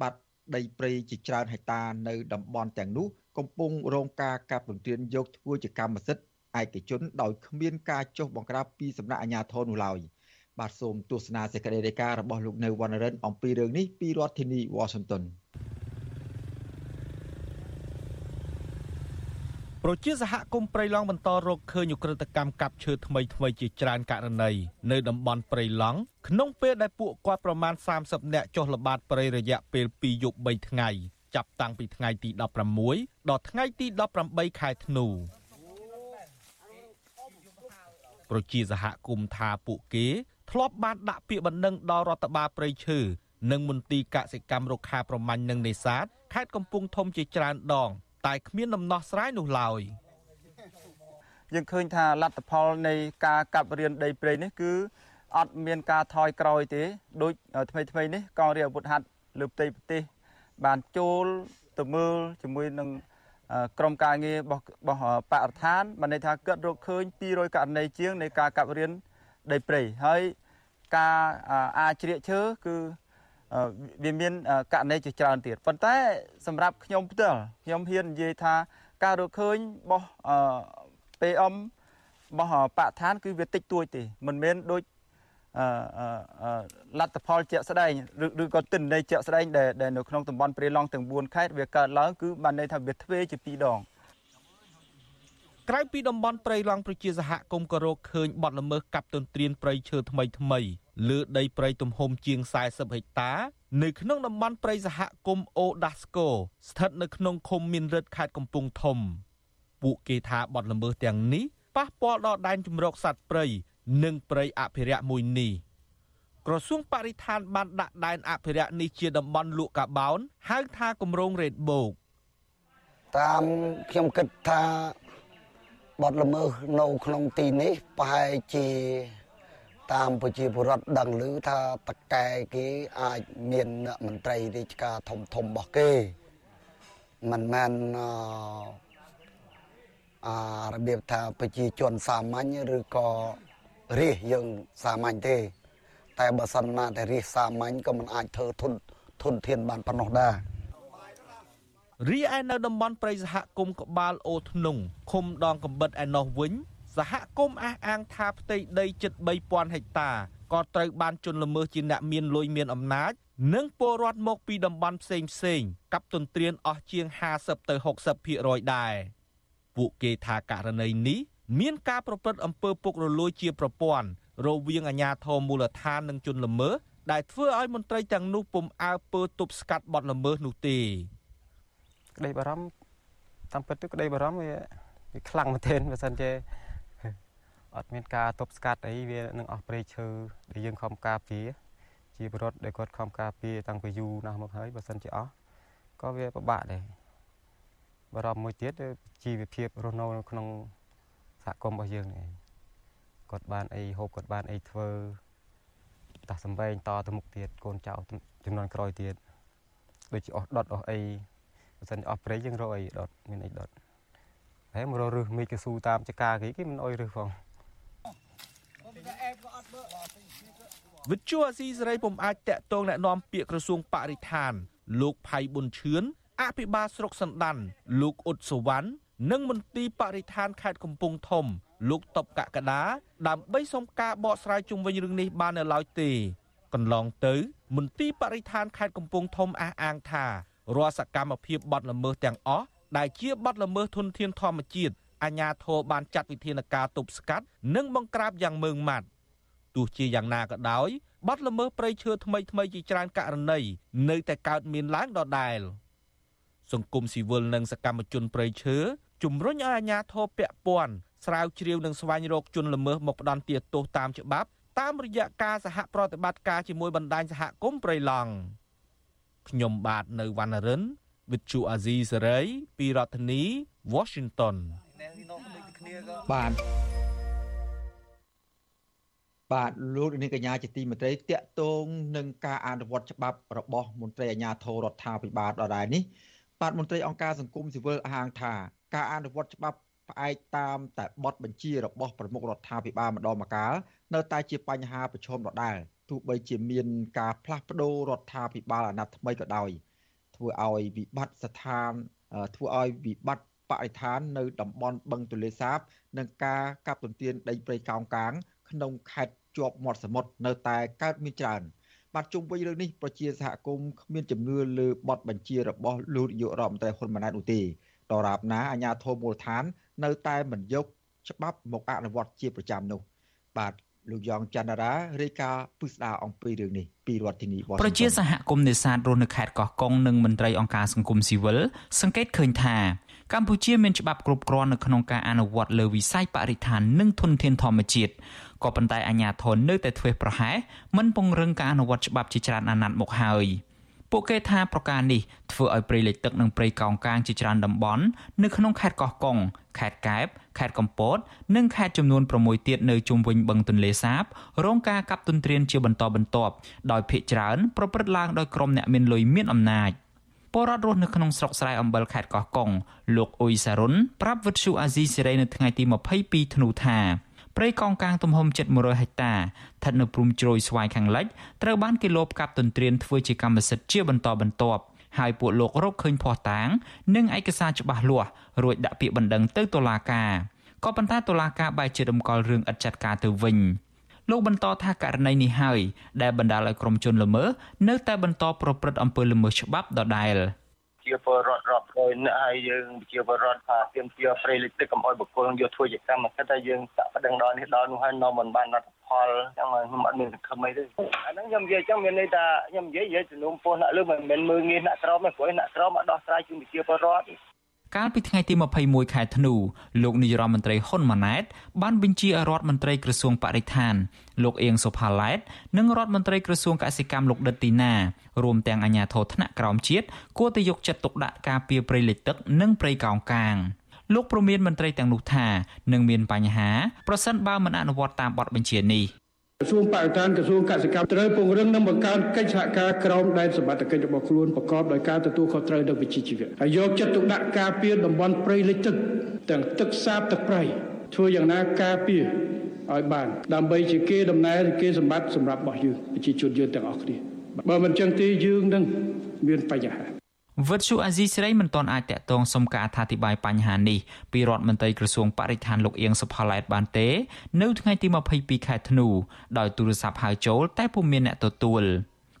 បាត់ដីព្រៃជាច្រើនហិកតានៅតំបន់ទាំងនោះកំពុងរងការកាប់ទុនទានយកធ្វើជាកម្មសិទ្ធិឯកជនដោយគ្មានការចុះបង្ក្រាបពីសំណាក់អាជ្ញាធរនោះឡើយ។ បាទសូមទស្សនាសេចក្តីរាយការណ៍របស់លោកនៅវណ្ណរិនអំពីរឿងនេះពីរដ្ឋធានី Washington ប្រជាសហគមន៍ព្រៃឡង់បន្តរកឃើញឧក្រិដ្ឋកម្មកាប់ឈើថ្មីថ្មីជាច្រើនករណីនៅតំបន់ព្រៃឡង់ក្នុងពេលដែលពួកគាត់ប្រមាណ30នាក់ចុះល្បាតព្រៃរយៈពេល2យប់3ថ្ងៃចាប់តាំងពីថ្ងៃទី16ដល់ថ្ងៃទី18ខែធ្នូប្រជាសហគមន៍ថាពួកគេ ធ្លាប់បានដាក់ពាក្យបណ្ដឹងដល់រដ្ឋបាលព្រៃឈើនិងមន្ទីរកសិកម្មរុក្ខាប្រមាញ់និងនេសាទខេត្តកំពង់ធំជាច្រើនដង តែគ្មានដំណោះស្រាយនោះឡើយយើងឃើញថាលទ្ធផលនៃការកាប់រៀនដីព្រៃនេះគឺអត់មានការថយក្រោយទេដូចថ្មីថ្មីនេះកងរាជអាវុធហត្ថលើផ្ទៃប្រទេសបានចូលទៅមើលជាមួយនឹងក្រមការងាររបស់របស់បរិស្ថានបានន័យថាគាត់រកឃើញ200ករណីជាងនៃការកាប់រៀនដីព្រៃហើយ ការអាចជ្រៀកឈើគឺវាមានករណីជាច្រើនទៀតប៉ុន្តែ សម្រាប់ខ្ញុំផ្ទាល់ខ្ញុំហ៊ាននិយាយថាការរកឃើញរបស់ PM របស់បកឋាន គឺវាតិចតួចទេមិនមែនដូចលទ្ធផលជាក់ស្ដែងឬក៏ទិន្នន័យជាក់ស្ដែងដែលនៅក្នុងតំបន់ព្រៃឡង់ទាំង4ខេត្តវាកើតឡើងគឺបានន័យថាវាទ្វេជា2ដង ក្រៅពីតំបន់ព្រៃឡង់ប្រជាសហគមន៍ក៏រកឃើញបទល្មើសកាប់ទន្ទ្រានព្រៃឈើថ្មីថ្មីលើដីព្រៃទំហំជាង40ហិកតា នៅក្នុងតំបន់ព្រៃសហគមន៍អូដាស្កូស្ថិតនៅក្នុងឃុំមានរិទ្ធខេត្តកំពង់ធំ ពួកគេថាបទល្មើសទាំងនេះប៉ះពាល់ដល់ដែនជម្រកសត្វព្រៃនិងព្រៃអភិរក្សមួយនេះក្រសួងបរិស្ថានបានដាក់ដែនអភិរក្សនេះជាតំបន់លក់កាបោនហៅថាគម្រោងរ៉េតបូកតាមខ្ញុំគិតថា បទល្មើសនៅក្នុងទីនេះប្រហែលជាតាមប្រជាពលរដ្ឋដឹងឮថាតកែគេអាចមានមន្ត្រីរាជការធំធំរបស់គេមិនមែនអារបៀបថាប្រជាជនសាមញ្ញឬក៏រាជយើងសាមញ្ញទេ តែបើសិនណាតែរាជសាមញ្ញក៏មិនអាចធ្វើធនធនធានបានប៉ុណ្ណោះដែរ រីឯនៅតំបន់ព្រៃសហគមន៍ក្បាលអូធ្នងឃុំដងកំបិតឯណោះវិញ សហគមន៍អះអាងថាផ្ទៃដីជិត3000ហិកតាក៏ត្រូវបានជន់ល្មើសជាអ្នកមានលុយមានអំណាចនិងពលរដ្ឋមកពីតំបន់ផ្សេងផ្សេងកັບទន្ទ្រានអស់ជាង50ទៅ60%ដែរពួកគេថាករណីនេះមានការប្រព្រឹត្តអំពើពុករលួយជាប្រព័ន្ធរវាងអាជ្ញាធរមូលដ្ឋាននិងជនល្មើសដែលធ្វើឲ្យមន្ត្រីទាំងនោះពុំអើពើទប់ស្កាត់បទល្មើសនោះទេ ក្តីបារម្ភតាមពិតទៅក្តីបារម្ភវាវាខ្លាំងមែនទែនបើសិនជាអត់មានការទប់ស្កាត់អីវានឹងអស់ព្រៃឈើដែលយើងខំការពារជាបរិវត្តដែលគាត់ខំការពារតាំងពីយូរណាស់មកហើយបើសិនជាអស់ក៏វាពិបាកដែរបារម្ភមួយទៀតជីវភាពរស់នៅក្នុងសហគមន៍របស់យើងនេះគាត់បានអីហូបគាត់បានអីធ្វើតាសំបែងតទៅមុខទៀតកូនចៅចំនួនក្រោយទៀតដូចជាអស់ដុតអស់អី បើសិនអស់ព្រៃយើងរកអីដុតមានអីដុតហើយមករករើសមេឃកស៊ូតាមចកាគេគេមិនអុយរើសផងវិទ្យុអាស៊ីសេរីពុំអាចតាក់ទងណែនាំពាក្យក្រសួងបរិស្ថាន លោកផៃប៊ុនឈឿនអភិបាលស្រុកសណ្ដានលោកអ៊ុតសវណ្ណនិងមន្ទីរបរិស្ថានខេត្តកំពង់ធំ លោកតបកកដាដើម្បីសុំការបកស្រាយជុំវិញរឿងនេះបាននៅឡើយទេកន្លងទៅ មន្ទីរបរិស្ថានខេត្តកំពង់ធំអះអាងថា រាល់សកម្មភាពបទល្មើសទាំងអស់ដែលជាបទល្មើសធនធានធម្មជាតិអាជ្ញាធរបានចាត់វិធានការទប់ស្កាត់និងបង្ក្រាបយ៉ាងម៉ឺងម៉ាត់ទោះជាយ៉ាងណាក៏ដោយបទល្មើសព្រៃឈើថ្មីថ្មីជាច្រើនករណីនៅតែកើតមានឡើងដដែលសង្គមស៊ីវិលនិងសកម្មជនព្រៃឈើជំរុញឲ្យអាជ្ញាធរពាក់ព័ន្ធស្រាវជ្រាវនិងស្វែងរកជនល្មើសមកផ្ដន្ទាទោសតាមច្បាប់តាមរយៈការសហប្រតិបត្តិការជាមួយបណ្ដាញសហគមន៍ព្រៃឡង់ ខ្ញុំបាទនៅវណ្ណរិន with Chu Azizi Saray ពីរដ្ឋធានី Washington បាទបាទលោកនាងកញ្ញាជាទីមេត្រីតកតងនឹងការអនុវត្តច្បាប់របស់មន្ត្រីអាជ្ញាធររដ្ឋាភិបាលដដែលនេះបាទមន្ត្រីអង្គការសង្គមស៊ីវិលហាងថាការអនុវត្តច្បាប់ផ្អែកតាមតែបទបញ្ជារបស់ប្រមុខរដ្ឋាភិបាលម្ដងម្កាលនៅតែជាបញ្ហាប្រឈមដដែល ទោះបីជាមានការផ្លាស់ប្ដូររដ្ឋាភិបាលអាណត្តិថ្មីក៏ដោយធ្វើឲ្យវិបត្តិស្ថានធ្វើឲ្យវិបត្តិបរិស្ថាននៅតំបន់បឹងទលេសាប និងការកាប់ទន្ទ្រានដីព្រៃកោងកាង ក្នុងខេត្តជាប់មាត់សមុទ្រនៅតែកើតមានច្រើនបាទជុំវិញរឿងនេះប្រជាសហគមន៍គ្មានជំនឿលើបទបញ្ជារបស់លោកនាយករដ្ឋមន្ត្រីហ៊ុនម៉ាណែតនោះទេដដរាបណាអាជ្ញាធរមូលដ្ឋាន នៅតែមិនយកច្បាប់មកអនុវត្តជាប្រចាំនោះបាទ លោកយ៉ងច័ន្ទរារាយការណ៍ពិស្ដារអំពីរឿងនេះពីរដ្ឋធានីវ៉ាស៊ីនតោនប្រជាសហគមន៍នេសាទរស់នៅខេត្តកោះកុងនិងមន្ត្រីអង្គការសង្គមស៊ីវិលសង្កេតឃើញថាកម្ពុជាមានច្បាប់គ្រប់គ្រាន់នៅក្នុងការអនុវត្តលើវិស័យបរិស្ថាននិងធនធានធម្មជាតិក៏ប៉ុន្តែអាជ្ញាធរនៅតែធ្វេសប្រហែសមិនពង្រឹងការអនុវត្តច្បាប់ជាច្រើនអាណត្តិមកហើយពួកគេថាប្រការនេះធ្វើឲ្យព្រៃលិចទឹកនិងព្រៃកោងកាងជាច្រើនតំបន់នៅក្នុងខេត្តកោះកុង ខេត្តកែបខេត្តកំពត និងខេត្តចំនួន6ទៀតនៅជុំវិញបឹងទន្លេសាបរងការកាប់ទន្ទ្រានជាបន្តបន្ទាប់ដោយភ ieck ច្រើនប្រព្រឹត្តឡើងដោយក្រុមអ្នកមានលុយមានអំណាចពលរដ្ឋរស់នៅក្នុងស្រុកស្រែអំបិលខេត្តកោះកុងលោកអ៊ុយសារុនប្រាប់វិទ្យុអាស៊ីសេរីនៅថ្ងៃទី22ធ្នូថាព្រៃកោងកាងទំហំជិត100ហិកតាស្ថិតនៅព្រំជ្រោយស្វាយខាងលិចត្រូវបានគេលបកាប់ទន្ទ្រានធ្វើជាកម្មសិទ្ធិជាបន្តបន្ទាប់ ហើយពួកលោករកឃើញភស្តុតាង និងឯកសារច្បាស់លាស់រួចដាក់ពាក្យបណ្ដឹងទៅតុលាការក៏ប៉ុន្តែតុលាការបែរជារំកិលរឿងឥតចាត់ការទៅវិញលោកបន្តថាករណីនេះហើយដែលបណ្ដាលឲ្យក្រុមជនល្មើសនៅតែបន្តប្រព្រឹត្តអំពើល្មើសច្បាប់ដដែល។ ជាពលរដ្ឋរាប់រយនាក់ហើយយើងជាពលរដ្ឋថាទៀមទាព្រៃលិចទឹកកុំអោយបុគ្គលយកធ្វើជាកម្មសិទ្ធិតែយើងដាក់ប្តឹងដល់នេះដល់នោះហើយនៅមិនបានលទ្ធផលចឹងខ្ញុំអត់មានសង្ឃឹមអីទេអាហ្នឹងខ្ញុំនិយាយចឹងមានន័យថាខ្ញុំនិយាយនិយាយជំនុំពោះអ្នកលើមិនមែនមើងងាយអ្នកក្រមទេព្រោះអ្នកក្រមអត់ដោះស្រាយជូនប្រជាពលរដ្ឋ កាលពីថ្ងៃទី21ខែធ្នូលោកនាយរដ្ឋមន្ត្រីហ៊ុនម៉ាណែតបានបញ្ជាឲ្យរដ្ឋមន្ត្រីក្រសួងបរិស្ថានលោកអៀងសុផាឡែតនិងរដ្ឋមន្ត្រីក្រសួងកសិកម្មលោកដិតទីណារួមទាំងអាជ្ញាធរថ្នាក់ក្រោមជាតិគួរតែយកចិត្តទុកដាក់ការពារព្រៃលិចទឹកនិងព្រៃកោងកាងលោកប្រមានមន្ត្រីទាំងនោះថានឹងមានបញ្ហាប្រសិនបើមិនអនុវត្តតាមបទបញ្ជានេះ ក្រសួងបរិស្ថានក្រសួងកសិកម្មត្រូវពង្រឹងនិងបង្កើនកិច្ចសហការក្រោមដែនសមត្ថកិច្ចរបស់ខ្លួនប្រកបដោយការទទួលខុសត្រូវនិងវិជ្ជាជីវៈហើយយកចិត្តទុកដាក់ការពារតំបន់ព្រៃលិចទឹកទាំងទឹកសាបទឹកប្រៃធ្វើយ៉ាងណាការពារឲ្យបានដើម្បីជាគេដំណើរគេសម្បត្តិសម្រាប់របស់យើងប្រជាជនយើងទាំងអស់គ្នាបើមិនចឹងទេយើងនឹងមានបញ្ហា វិទ្យុអាស៊ីសេរីមិនទាន់អាចតាក់ទងសុំការអធិប្បាយបញ្ហានេះពីរដ្ឋមន្ត្រីក្រសួងបរិស្ថានលោកអៀងសុផាឡែតបានទេ នៅថ្ងៃទី22ខែធ្នូដោយទូរស័ព្ទហៅចូលតែពុំមានអ្នកទទួល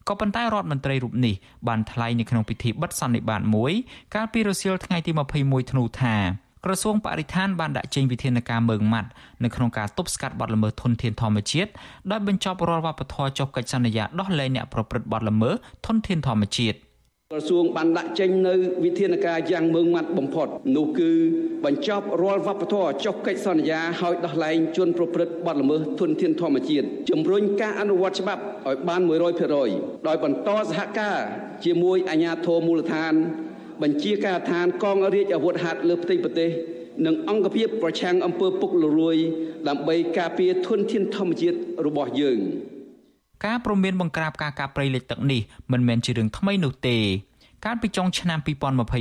ក៏ប៉ុន្តែរដ្ឋមន្ត្រីរូបនេះបានថ្លែងនៅក្នុងពិធីបិទសន្និបាតមួយ កាលពីរសៀលថ្ងៃទី21ធ្នូថាក្រសួងបរិស្ថានបានដាក់ចេញវិធានការមើងម៉ាត់នៅក្នុងការទប់ស្កាត់បទល្មើសធនធានធម្មជាតិដោយបញ្ចប់រាល់វប្បធម៌ចុះកិច្ចសន្យាដោះលែងអ្នកប្រព្រឹត្តបទល្មើសធនធានធម្មជាតិ ក្រសួងបានដាក់ចេញនៅវិធានការយ៉ាងម៉ឺងម៉ាត់បំផុតនោះគឺបញ្ចប់រាល់វប្បធម៌ចុះកិច្ចសន្យាឲ្យដោះលែងជនប្រព្រឹត្តបទល្មើសធនធានធម្មជាតិជំរុញការអនុវត្តច្បាប់ឲ្យបាន100%ដោយបន្តសហការជាមួយអាជ្ញាធរមូលដ្ឋាន បញ្ជាការដ្ឋានកងរាជអាវុធហត្ថលើផ្ទៃប្រទេសនិងអង្គភាពប្រឆាំងអំពើពុករលួយ ដើម្បីការពារធនធានធម្មជាតិរបស់យើង ការព្រមានបង្ក្រាបការកាប់ព្រៃលិចទឹកនេះមិនមែនជារឿងថ្មីនោះទេកាលពីចុងឆ្នាំ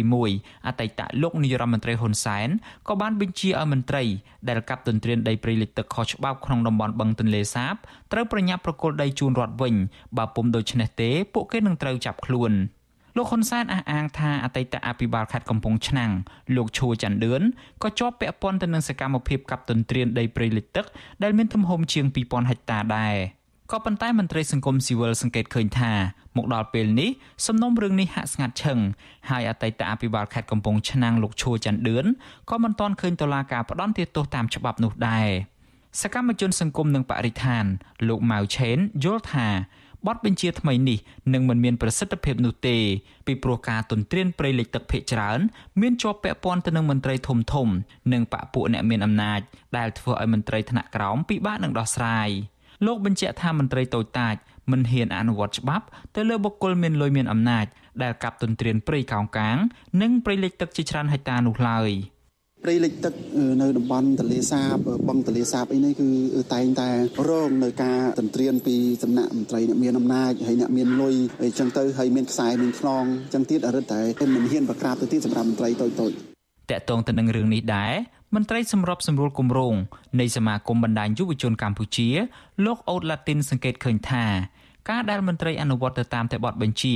2021អតីតលោកនាយរដ្ឋមន្ត្រីហ៊ុនសែនក៏បានបញ្ជាឲ្យមន្ត្រីដែលកាប់ទន្ទ្រានដីព្រៃលិចទឹកខុសច្បាប់ក្នុងតំបន់បឹងទន្លេសាបត្រូវប្រញាប់ប្រគល់ដីជូនរដ្ឋវិញបើពុំដូច្នេះទេពួកគេនឹងត្រូវចាប់ខ្លួន។លោកហ៊ុនសែនអះអាងថាអតីតអភិបាលខេត្តកំពង់ឆ្នាំងលោកឈួរច័ន្ទឌឿនក៏ជាប់ពាក់ព័ន្ធទៅនឹងសកម្មភាពកាប់ទន្ទ្រានដីព្រៃលិចទឹកដែលមានទំហំជាង2000ហិកតាដែរ ក៏ប៉ុន្តែមន្ត្រីសង្គមស៊ីវិលសង្កេតឃើញថាមកដល់ពេលនេះសំណុំរឿងនេះហាក់ស្ងាត់ឈឹងហើយអតីតអភិបាលខេត្តកំពង់ឆ្នាំងលោកឈួរច័ន្ទឌឿនក៏មិនទាន់ឃើញតុលាការផ្ដន្ទាទោសតាមច្បាប់នោះដែរសកម្មជនសង្គមនិងបរិស្ថាន លោកម៉ៅឆេនយល់ថាបទបញ្ជាថ្មីនេះនឹងមិនមានប្រសិទ្ធភាពនោះទេពីព្រោះការទន្ទ្រានព្រៃលិចទឹកភ ieck ច្រើនមានជាប់ពាក់ព័ន្ធទៅនឹងមន្ត្រីធំធំ និងបកពួកអ្នកមានអំណាចដែលធ្វើឲ្យមន្ត្រីថ្នាក់ក្រោមពិបាកនឹងដោះស្រាយ លោកបញ្ជាក់ថាមន្ត្រីតូចតាចមិនហ៊ានអនុវត្តច្បាប់ទៅលើបុគ្គលមានលុយមានអំណាចដែលកាប់ទន្ទ្រានព្រៃកោងកាង និងព្រៃលិចទឹកជាច្រើនហិកតានោះឡើយ។ព្រៃលិចទឹកនៅតំបន់ទន្លេសាបបឹងទន្លេសាបអីនេះគឺតែងតែរងនៅការទន្ទ្រានពីសំណាក់មន្ត្រីអ្នកមានអំណាចហើយអ្នកមានលុយអីចឹងទៅហើយមានខ្សែមានខ្នងចឹងទៀតអរិតតែមិនហ៊ានប្រក្រាបទៅទៀតសម្រាប់មន្ត្រីតូចតូចតកតងទៅនឹងរឿងនេះដែរ មន្ត្រីសម្របសម្រួលគម្រោងនៃសមាគមបណ្ដាញយុវជនកម្ពុជា លោកអូតឡាទីនសង្កេតឃើញថាការដែលមន្ត្រីអនុវត្តទៅតាមតែបទបញ្ជា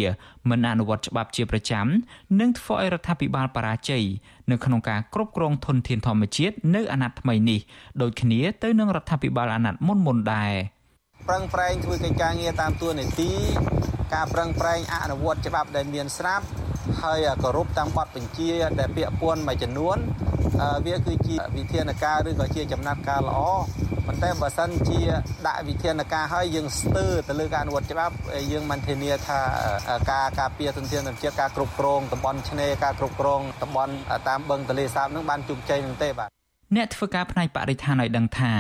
មិនអនុវត្តច្បាប់ជាប្រចាំនឹងធ្វើឲ្យរដ្ឋាភិបាលបរាជ័យនៅក្នុងការគ្រប់គ្រងធនធានធម្មជាតិនៅអាណត្តិថ្មីនេះដូចគ្នាទៅនឹងរដ្ឋាភិបាលអាណត្តិមុនមុនដែរប្រឹងប្រែងធ្វើកិច្ចការងារតាមទួលនីតិការប្រឹងប្រែងអនុវត្តច្បាប់ដែលមានស្រាប់ ហើយគោរពតាមបទបញ្ជាដែលពាក្យពន់មួយចំនួនវាគឺជាវិធានការឬក៏ជាចំណាត់ការល្អប៉ុន្តែបើសិនជាដាក់វិធានការឲ្យយើងស្ទើរទៅលើការអនុវត្តច្បាប់យើងមិនធានាថាការការពារទុនធានធម្មជាតិការគ្រប់គ្រងតំបន់ឆ្នេរការគ្រប់គ្រងតំបន់តាមបឹងទន្លេសាបនឹងបានជោគជ័យនឹងទេបាទ អ្នកធ្វើការផ្នែកបរិស្ថានឲ្យដឹងថា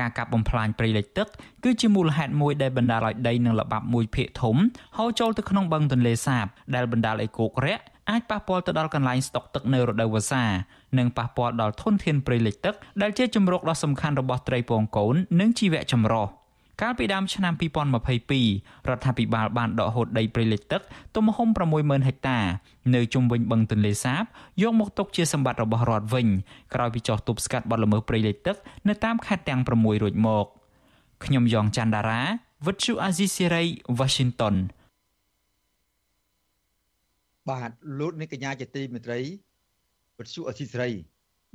ការកាប់បំផ្លាញព្រៃលិចទឹកគឺជាមូលហេតុមួយដែលបណ្ដាលឲ្យដីនិងល្បាប់មួយភាគធំហូរចូលទៅក្នុងបឹងទន្លេសាប ដែលបណ្ដាលឲ្យគោករាក់អាចប៉ះពាល់ទៅដល់កន្លែងស្តុកទឹកនៅរដូវវស្សានិងប៉ះពាល់ដល់ធនធានព្រៃលិចទឹកដែលជាជំរកដ៏សំខាន់របស់ត្រីពងកូននិងជីវៈចម្រុះ។ កាលពីដើមឆ្នាំ2022រដ្ឋាភិបាលបានដកហូតដីព្រៃលិចទឹកទំហំ60000ហិកតា នៅជុំវិញបឹងទន្លេសាបយកមកទុកជាសម្បត្តិរបស់រដ្ឋវិញក្រោយពីចោះទប់ស្កាត់បទល្មើសព្រៃលិចទឹកនៅតាមខេត្តទាំង6រួចមកខ្ញុំយ៉ងច័ន្ទដារាវិទ្យុអាស៊ីសេរី Washington បាទលោកនាងកញ្ញាជាទីមេត្រីវិទ្យុអាស៊ីសេរី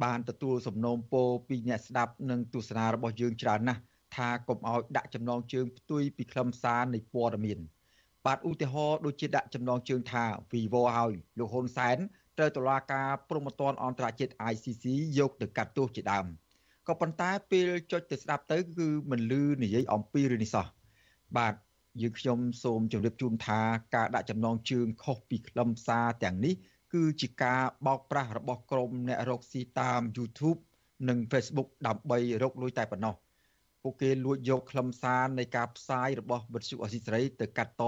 បានទទួលសំណូមពរពីអ្នកស្ដាប់និងទស្សនារបស់យើងច្រើនណាស់ ថាកុំឲ្យដាក់ចំណងជើងផ្ទុយពីខ្លឹមសារនៃព័ត៌មាន បាទឧទាហរណ៍ដូចជាដាក់ចំណងជើងថា Vivo ឲ្យលោកហ៊ុនសែនត្រូវតុលាការព្រហ្មទណ្ឌអន្តរជាតិ ICC យកទៅកាត់ទោសជាដើមក៏ប៉ុន្តែពេលចុចទៅស្ដាប់ទៅគឺមិនលឺនិយាយអំពីរឿងនេះសោះបាទយើងខ្ញុំសូមជម្រាបជូនថាការដាក់ចំណងជើងខុសពីខ្លឹមសារទាំងនេះ គឺជាការបោកប្រាស់របស់ក្រុមអ្នករកស៊ីតាម YouTube និង Facebook ដើម្បីរកលុយតែប៉ុណ្ណោះ ពួកគេលួចយកខ្លឹមសារនៃការផ្សាយរបស់វិទ្យុអស៊ីសេរីទៅកាត់ត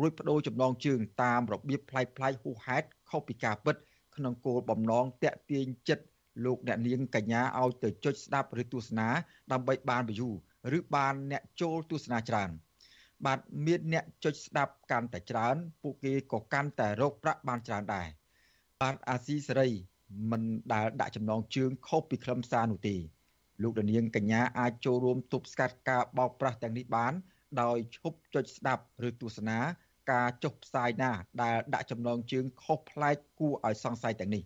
រួចបដូរចំណងជើងតាមរបៀបប្លែកប្លែកហួសហេតុខុសពីការពិត ក្នុងគោលបំណងតាក់ទាញចិត្តលោកអ្នកនាងកញ្ញាឲ្យទៅចុចស្ដាប់ឬទស្សនាដើម្បីបាន view ឬបានអ្នកចូលទស្សនាច្រើន បាទមានអ្នកចុចស្ដាប់កាន់តែច្រើន ពួកគេក៏កាន់តែរកប្រាក់បានច្រើនដែរបាទអាស៊ីសេរីមិនដែលដាក់ចំណងជើងខុសពីខ្លឹមសារនោះទេ លោកនាងកញ្ញាអាចចូលរួមទប់ស្កាត់ការបោកប្រាស់ទាំងនេះបាន ដោយឈប់ចុចស្ដាប់ឬទស្សនាការចុះផ្សាយណា ដែលដាក់ចំណងជើងខុសប្លែកគួរឲ្យសង្ស័យទាំងនេះ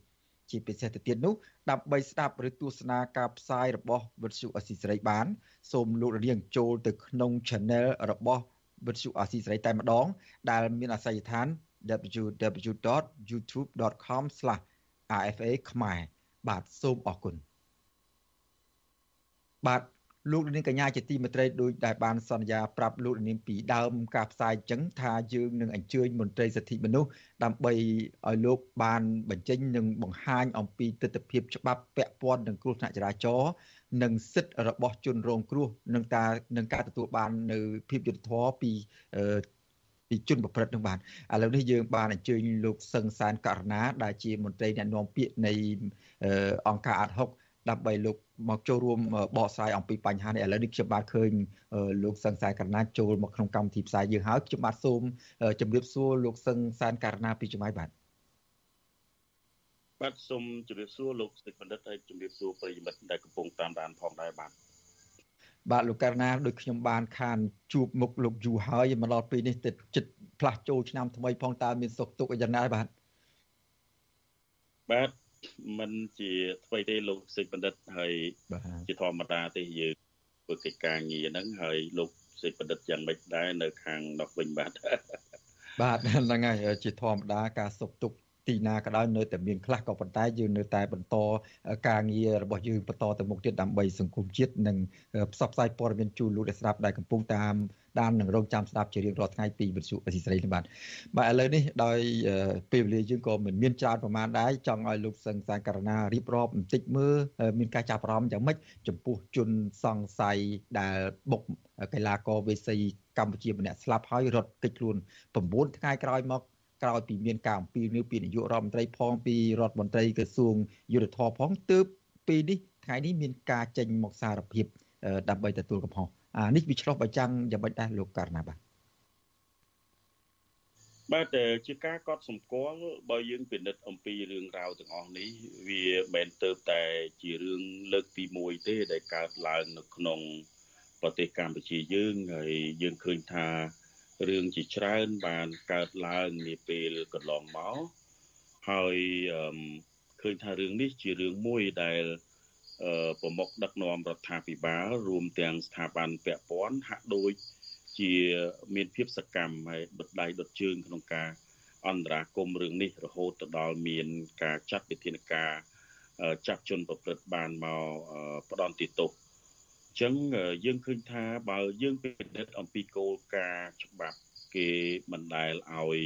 ជាពិសេសទៅទៀតនោះដើម្បីស្ដាប់ឬទស្សនាការផ្សាយរបស់វិទ្យុអស៊ីសេរីបាន សូមលោកនាងចូលទៅក្នុង Channel របស់វិទ្យុអស៊ីសេរីតែម្ដង ដែលមានអាសយដ្ឋាន www.youtube.com/rfa ខ្មែរបាទសូមអរគុណ បាទលោកនាងកញ្ញាជាទីមេត្រីដោយដែលបានសន្យាប្រាប់លោកនាងពីដើមការផ្សាយចឹងថាយើងនឹងអញ្ជើញមន្ត្រីសិទ្ធិមនុស្សដើម្បីឲ្យលោកបានបញ្ចេញនិងបង្ហាញអំពីទស្សនវិជ្ជាច្បាប់ពាក់ព័ន្ធនឹងគ្រោះថ្នាក់ចរាចរណ៍និងសិទ្ធិរបស់ជនរងគ្រោះនឹងការនឹងការទទួលបាននៅភាពយុត្តិធម៌ពីពីជនប្រព្រឹត្តនឹងបានឥឡូវនេះយើងបានអញ្ជើញលោកសឹងសានករណាដែលជាមន្ត្រីអ្នកណែនាំពាក្យនៃអង្គការអាត់ហុកដើម្បីលោក មកចូលរួមបកស្រាយអំពីបញ្ហានេះឥឡូវនេះខ្ញុំបាទឃើញលោកសឹងសែនករណាចូលមកក្នុងកម្មវិធីផ្សាយយើងហើយខ្ញុំបាទសូមជម្រាបសួរលោកសឹងសែនករណាពីចម្ងាយបាទបាទសូមជម្រាបសួរលោកសេចបណ្ឌិតហើយជម្រាបសួរប្រិយមិត្តដែលកំពុងតាមដានផងដែរបាទបាទលោកករណាដូចខ្ញុំបានខានជួបមុខលោកយូហើយមកដល់ពេលនេះទៅចិត្តផ្លាស់ចូលឆ្នាំថ្មីផងតើមានសុខទុក្ខយ៉ាងណាបាទបាទ មិនជាអ្វីទេលោកសេចបណ្ឌិតហើយជាធម្មតាទេយើងធ្វើកិច្ចការងារហ្នឹងហើយលោកសេចបណ្ឌិតយ៉ាងម៉េចដែរនៅខាងនោះវិញបាទបាទហ្នឹងហើយជាធម្មតាការសុខទុក្ខ ទីណាក៏ដោយនៅតែមានខ្លះក៏ប៉ុន្តែយើងនៅតែបន្តការងាររបស់យើងបន្តទៅមុខទៀតដើម្បីសង្គមជាតិនិងផ្សព្វផ្សាយព័ត៌មានជូនលោកអ្នកស្ដាប់ដែលកំពុងតាមដាននឹងរងចាំស្ដាប់ជារៀងរាល់ថ្ងៃពីវិទ្យុអសីស្រីនេះបាទបាទឥឡូវនេះដោយពេលវេលាយើងក៏មិនមានច្រើនប្រមាណដែរចង់ឲ្យលោកសឹងសាករណារៀបរាប់បន្តិចមើលមានការចាប់អារម្មណ៍យ៉ាងម៉េចចំពោះជនសង្ស័យដែលបុកកីឡាករវេសីកម្ពុជាម្នាក់ស្លាប់ហើយរត់គេចខ្លួន9ថ្ងៃក្រោយមក ក្រោយពីមានការអំពាវនាវពីនាយករដ្ឋមន្ត្រីផងពីរដ្ឋមន្ត្រីក្រសួងយុទ្ធភ័ពផងទើបពេលនេះថ្ងៃនេះមានការចេញមកសារភាពដើម្បីទទួលកំហុសអានេះវាឆ្លោះបញ្ចាំងយ៉ាងម៉េចដែរលោកករណាបាទបាទជាការកត់សម្គាល់បើយើងពិនិត្យអំពីរឿងរ៉ាវទាំងអស់នេះវាមិនទៅតែជារឿងលើកទី1ទេដែលកើតឡើងនៅក្នុងប្រទេសកម្ពុជាយើងហើយយើងឃើញថា រឿងជាច្រើនបានកើតឡើងនាពេលកន្លងមកហើយឃើញថារឿងនេះជារឿងមួយដែលប្រមុខដឹកនាំរដ្ឋាភិបាលរួមទាំងស្ថាប័នពាក់ព័ន្ធហាក់ដូចជាមានភាពសកម្មហើយដុតដៃដុតជើងក្នុងការអន្តរាគមរឿងនេះរហូតទៅដល់មានការចាត់វិធានការចាប់ជនប្រព្រឹត្តបានមកផ្ដន់ទោសអញ្ចឹងយើងឃើញថាបើយើងពិនិត្យអំពីគោលការណ៍ច្បាប់គេមិនដែលឲ្យ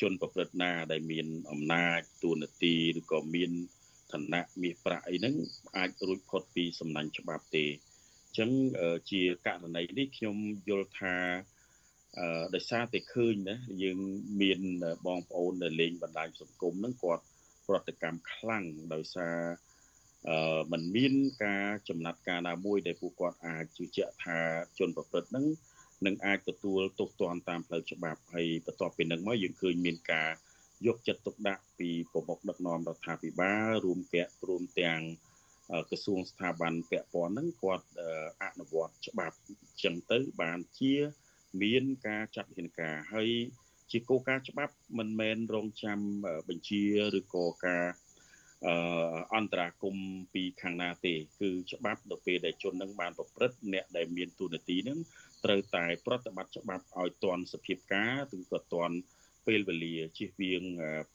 ជនប្រព្រឹត្តណាដែលមានអំណាចទួនាទីឬក៏មានឋានៈមាសប្រាក់អីហ្នឹងអាចរួចផុតពីសំណាញ់ច្បាប់ទេអញ្ចឹងជាករណីនេះខ្ញុំយល់ថាអឺដោយសារតែឃើញណាយើងមានបងប្អូនដែលលេងបណ្ដាញសង្គមហ្នឹងគាត់ប្រតិកម្មខ្លាំងដោយសារអឺ มันមានការចំណាត់ការណាមួយដែលពួកគាត់អាចជឿជាក់ថាជនប្រព្រឹត្តហ្នឹងនឹងអាចទទួលទោសទណ្ឌតាមផ្លូវច្បាប់ហើយបន្ទាប់ពីនឹងមកយើងឃើញមានការយកចិត្តទុកដាក់ពីប្រមុខដឹកនាំរដ្ឋាភិបាលរួមទាំងរួមទាំងក្រសួងស្ថាប័នពាក់ព័ន្ធហ្នឹងគាត់អនុវត្តច្បាប់ចឹងទៅបានជាមានការចាត់វិធានការហើយជាគោលការណ៍ច្បាប់មិនមែនរងចាំបញ្ជាឬក៏ការ អន្តរាគមពីខាងណាទេ គឺច្បាប់ដល់ពេលដែលជននឹងបានប្រព្រឹត្តអ្នកដែលមានទូនាទីនឹងត្រូវតែប្រតិបត្តិច្បាប់ឲ្យទាន់សភាពការឬក៏ទាន់ពេលវេលាជៀសវាង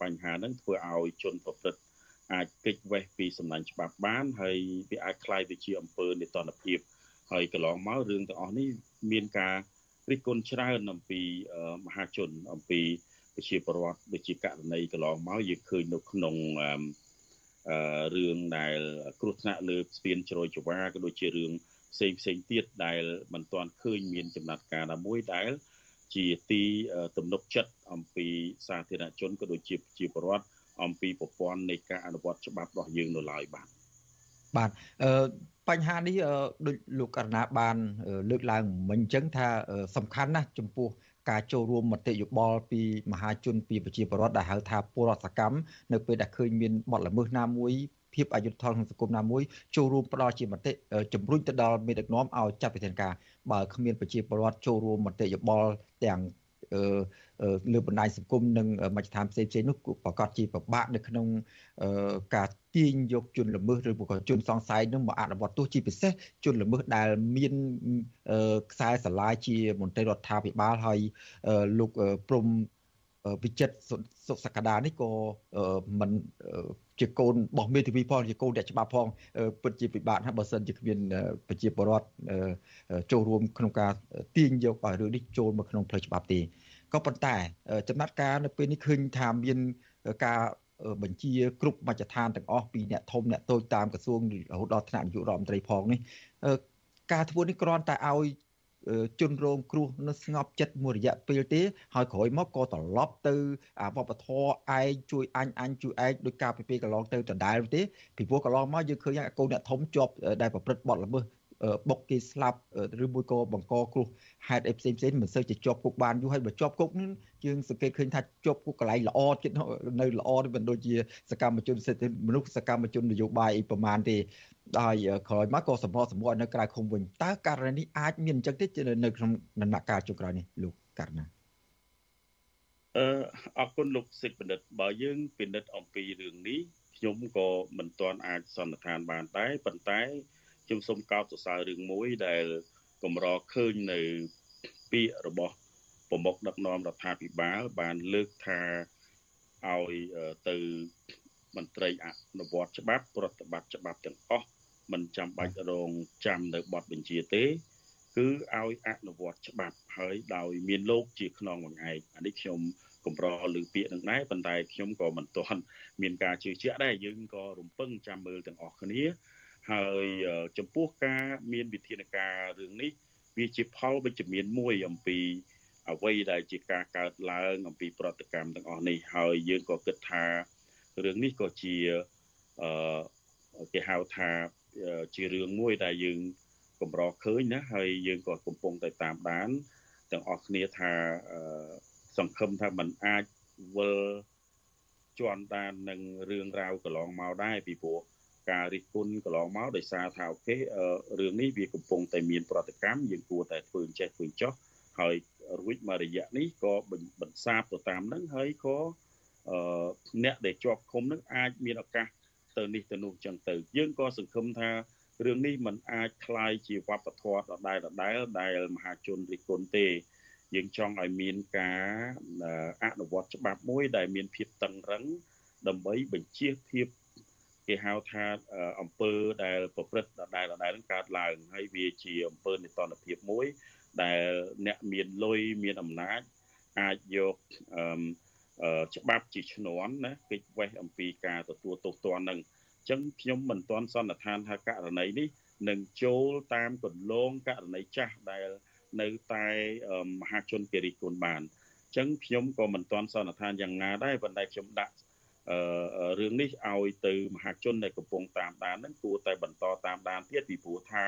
បញ្ហាហ្នឹងធ្វើឲ្យជនប្រព្រឹត្តអាចគេចវេះពីសំណាញ់ច្បាប់បានហើយវាអាចคล้ายទៅជាអំពើនេតនភាពហើយកន្លងមករឿងទាំងអស់នេះមានការរិះគន់ច្រើនអំពីមហាជនអំពីប្រជាពលរដ្ឋដូចជាករណីកន្លងមកយើងឃើញនៅក្នុងអឺ រឿងដែលគ្រោះថ្នាក់លើស្ពានជ្រោយចង្វាក៏ដូចជារឿងផ្សេងផ្សេងទៀតដែលមិនទាន់ឃើញមានចំណាត់ការណាមួយដែលជាទីទំនុកចិត្តអំពីសាធារណជនក៏ដូចជាប្រជាពលរដ្ឋអំពីប្រព័ន្ធនៃការអនុវត្តច្បាប់របស់យើងនៅឡើយបាទបាទអឺបញ្ហានេះដូចលោកករណាបានលើកឡើងមិញអញ្ចឹងថាសំខាន់ណាស់ចំពោះ ការចូលរួមមតិយោបល់ពីមហាជនពីប្រជាពលរដ្ឋដែលហៅថាពលរដ្ឋសកម្មនៅពេលដែលឃើញមានបទល្មើសណាមួយភាពអយុត្តិធម៌ក្នុងសង្គមណាមួយចូលរួមផ្ដល់ជាមតិជំរុញទៅដល់មេដឹកនាំឲ្យចាត់វិធានការបើគ្មានប្រជាពលរដ្ឋចូលរួមមតិយោបល់ទាំងលើបណ្ដាញសង្គមនិងមជ្ឈដ្ឋានផ្សេងផ្សេងនោះប្រកាសជាពិបាកនៅក្នុងការ ទាញយកជនល្មើសឬក៏ជនសង្ស័យនឹងមកអនុវត្តទោសជាពិសេសជនល្មើសដែលមានខ្សែស្រឡាយជាមន្ត្រីរដ្ឋាភិបាលហើយលោកព្រំវិចិត្រសុខសក្តានេះក៏មិនជាកូនរបស់មេធាវីផងជាកូនអ្នកច្បាប់ផងពិតជាពិបាកណាស់បើសិនជាគ្មានប្រជាពលរដ្ឋចូលរួមក្នុងការទាញយកឲ្យរឿងនេះចូលមកក្នុងផ្លូវច្បាប់ទេក៏ប៉ុន្តែចំណាត់ការនៅពេលនេះឃើញថាមានការ បញ្ជាគ្រប់មជ្ឈដ្ឋានទាំងអស់ពីអ្នកធំអ្នកតូចតាមក្រសួងរហូតដល់ថ្នាក់នាយករដ្ឋមន្ត្រីផងនេះការធ្វើនេះគ្រាន់តែឲ្យជនរងគ្រោះនៅស្ងប់ចិត្តមួយរយៈពេលទេ ហើយក្រោយមកក៏ត្រឡប់ទៅអាវប្បធម៌ឯងជួយអញអញជួយឯងដោយការពីពេលកន្លងទៅដដែលទេពីព្រោះកន្លងមកយើងឃើញកូនអ្នកធំជាប់ដែលប្រព្រឹត្តបទល្មើស បុកគេស្លាប់ឬមួយក៏បង្កគ្រោះហេតុអីផ្សេងផ្សេងមិនសូវជាជាប់គុកបានយូរហើយបើជាប់គុកនេះយើងសង្កេតឃើញថាជាប់គុកកន្លែងល្អចិត្តនៅល្អមិនដូចជាសកម្មជនសិទ្ធិមនុស្សសកម្មជននយោបាយអីប្រមាណទេហើយក្រោយមកក៏សម្បកសម្បកនៅក្រៅឃុំវិញតើករណីនេះអាចមានអញ្ចឹងទេនៅក្នុងដំណាក់កាលចុងក្រោយនេះលោកករណាអឺអរគុណលោកសិទ្ធបណ្ឌិតបើយើងពិនិត្យអំពីរឿងនេះខ្ញុំក៏មិនទាន់អាចសន្និដ្ឋានបានដែរប៉ុន្តែ ខ្ញុំសូមកោតសរសើររឿងមួយដែលកម្រឃើញនៅពាក្យរបស់ប្រមុខដឹកនាំរដ្ឋាភិបាលបានលើកថាឲ្យទៅមន្ត្រីអនុវត្តច្បាប់ប្រតិបត្តិច្បាប់ទាំងអស់មិនចាំបាច់រងចាំនៅបទបញ្ជាទេ គឺឲ្យអនុវត្តច្បាប់ហើយដោយមានលោកជាខ្នងបង្អែកអានេះខ្ញុំកម្រលើពាក្យនឹងដែរប៉ុន្តែខ្ញុំក៏មិនទាន់មានការជឿជាក់ដែរយើងក៏រំពឹងចាំមើលទាំងអស់គ្នា ហើយចំពោះការមានវិធានការរឿងនេះវាជាផលវិជ្ជមានមួយអំពីអ្វីដែលជាការកើតឡើងអំពីប្រតិកម្មទាំងអស់នេះហើយយើងក៏គិតថារឿងនេះក៏ជាអឺគេហៅថាជារឿងមួយដែលយើងកម្រឃើញណាហើយយើងក៏កំពុងតែតាមដានទាំងអស់គ្នាថាសង្ឃឹមថាมันអាចវិលជន់តាននឹងរឿងរ៉ាវកន្លងមកដែរពីព្រោះ ការរិះគន់កន្លងមកដោយសារថាអូខេរឿងនេះវាកំពុងតែមានប្រតិកម្មយើងគួរតែធ្វើចេះធ្វើចោះហើយរួចមករយៈនេះក៏បន្សាបទៅតាមហ្នឹងហើយក៏អ្នកដែលជាប់ឃុំនឹងអាចមានឱកាសទៅនេះទៅនោះចឹងទៅយើងក៏សង្ឃឹមថារឿងនេះมันអាចคล้ายជាវប្បធម៌ដដែលដដែលដែលមហាជនរិះគន់ទេ យើងចង់ឲ្យមានការអនុវត្តច្បាប់មួយដែលមានភាពតឹងរឹងដើម្បីបញ្ជាភាព គេហៅថាអង្គើដែលប្រព្រឹត្តដដែលដដែលនឹងកើតឡើងហើយវាជាអង្គើនិតនភាពមួយ ដែលអ្នកមានលុយមានអំណាចអាចយកច្បាប់ជាឈ្នន់ណាគេចវេះអំពីការទទួលទោសទណ្ឌនឹងអញ្ចឹងខ្ញុំមិនទាន់សន្និដ្ឋានថាករណីនេះនឹងចូលតាមកន្លងករណីចាស់ដែលនៅតែមហាជនគេរិះគន់បានអញ្ចឹងខ្ញុំក៏មិនទាន់សន្និដ្ឋានយ៉ាងណាដែរប៉ុន្តែខ្ញុំដាក់អឺ រឿងនេះឲ្យទៅមហាជនដែលកំពុងតាមដានហ្នឹងគួរតែបន្តតាមដានទៀតពីព្រោះថា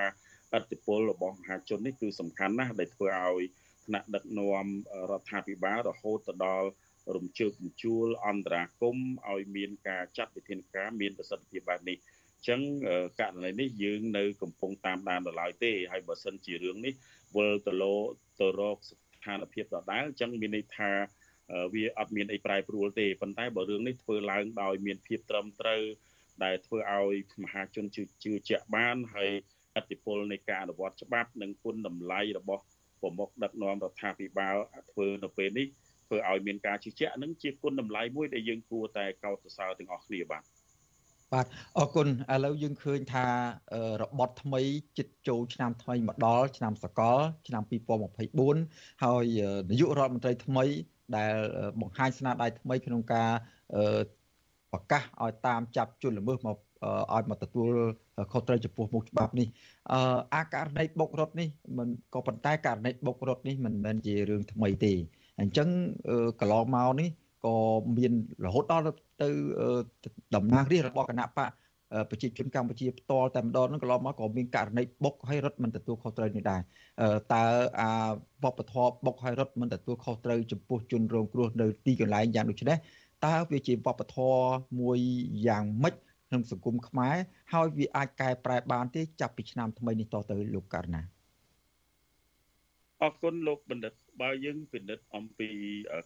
អតិពលរបស់មហាជននេះគឺសំខាន់ណាស់ដែលធ្វើឲ្យថ្នាក់ដឹកនាំរដ្ឋាភិបាលរហូតទៅដល់រំជើបបញ្ជួលអន្តរាគមឲ្យមានការចាត់វិធានការមានប្រសិទ្ធភាពបែបនេះអញ្ចឹងករណីនេះយើងនៅកំពុងតាមដានដល់ឡើយទេហើយបើសិនជារឿងនេះវិលទៅលោទៅរកស្ថានភាពដដែលអញ្ចឹងមានន័យថា វាអត់មានអីប្រែប្រួលទេប៉ុន្តែបើរឿងនេះធ្វើឡើងដោយមានភាពត្រឹមត្រូវដែលធ្វើឲ្យមហាជនជឿជឿជាក់បានហើយអតិពលនៃការអនុវត្តច្បាប់និងគុណតម្លៃរបស់ប្រមុខដឹកនាំរដ្ឋាភិបាលធ្វើនៅពេលនេះធ្វើឲ្យមានការជឿជាក់នឹងជាគុណតម្លៃមួយដែលយើងគួរតែកោតសរសើរទាំងអស់គ្នាបាទបាទអរគុណឥឡូវយើងឃើញថារបត់ថ្មីចិត្តចូលឆ្នាំថ្មីមកដល់ឆ្នាំសកលឆ្នាំ2024ហើយនាយករដ្ឋមន្ត្រីថ្មី ដែលបង្ហាញស្នាដៃថ្មីក្នុងការប្រកាសឲ្យតាមចាប់ជនល្មើសមកឲ្យមកទទួលខុសត្រូវចំពោះមុខច្បាប់នេះអឺអាករណីបុករត់នេះមិនក៏ប៉ុន្តែករណីបុករត់នេះមិនមែនជារឿងថ្មីទេអញ្ចឹងកន្លងមកនេះក៏មានរហូតដល់ទៅតំណាងរាស្ត្ររបស់គណៈបក ប្រជាជនកម្ពុជាផ្ទាល់តែម្ដងហ្នឹងកន្លងមកក៏មានករណីបុកឲ្យរត់មិនទទួលខុសត្រូវនេះដែរតើអាវប្បធម៌បុកឲ្យរត់មិនទទួលខុសត្រូវចំពោះជនរងគ្រោះនៅទីកន្លែងយ៉ាងដូចនេះតើវាជាវប្បធម៌មួយយ៉ាងម៉េចក្នុងសង្គមខ្មែរហើយវាអាចកែប្រែបានទេចាប់ពីឆ្នាំថ្មីនេះតទៅលោកករណា អរគុណលោកបណ្ឌិតបើយើងពិនិត្យអំពី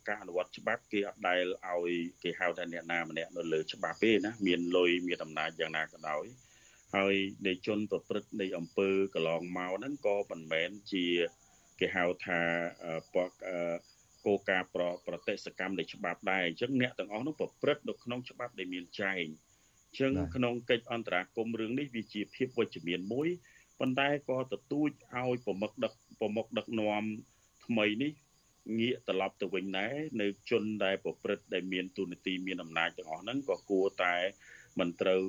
ការអនុវត្តច្បាប់គេអត់ដែលឲ្យគេហៅថាអ្នកណាម្នាក់នៅលើច្បាប់ទេណាមានលុយមានអំណាចយ៉ាងណាក៏ដោយហើយនៃជនប្រព្រឹត្តនៃអំពើកន្លងមកហ្នឹងក៏មិនមែនជាគេហៅថាពកគោលការណ៍ប្រប្រតិសកម្មនៃច្បាប់ដែរអញ្ចឹងអ្នកទាំងអស់នោះប្រព្រឹត្តនៅក្នុងច្បាប់ដែលមានចែងអញ្ចឹងក្នុងកិច្ចអន្តរាគមន៍រឿងនេះវាជាភាពវិជ្ជមានមួយប៉ុន្តែក៏ទទូចឲ្យប្រមុខដឹក ប្រមុខដឹកនាំថ្មីនេះងាកត្រឡប់ទៅវិញដែរនៅជនដែលប្រព្រឹត្តដែលមានទូនាទីមានអំណាចទាំងអស់ហ្នឹងក៏គួរតែមិនត្រូវ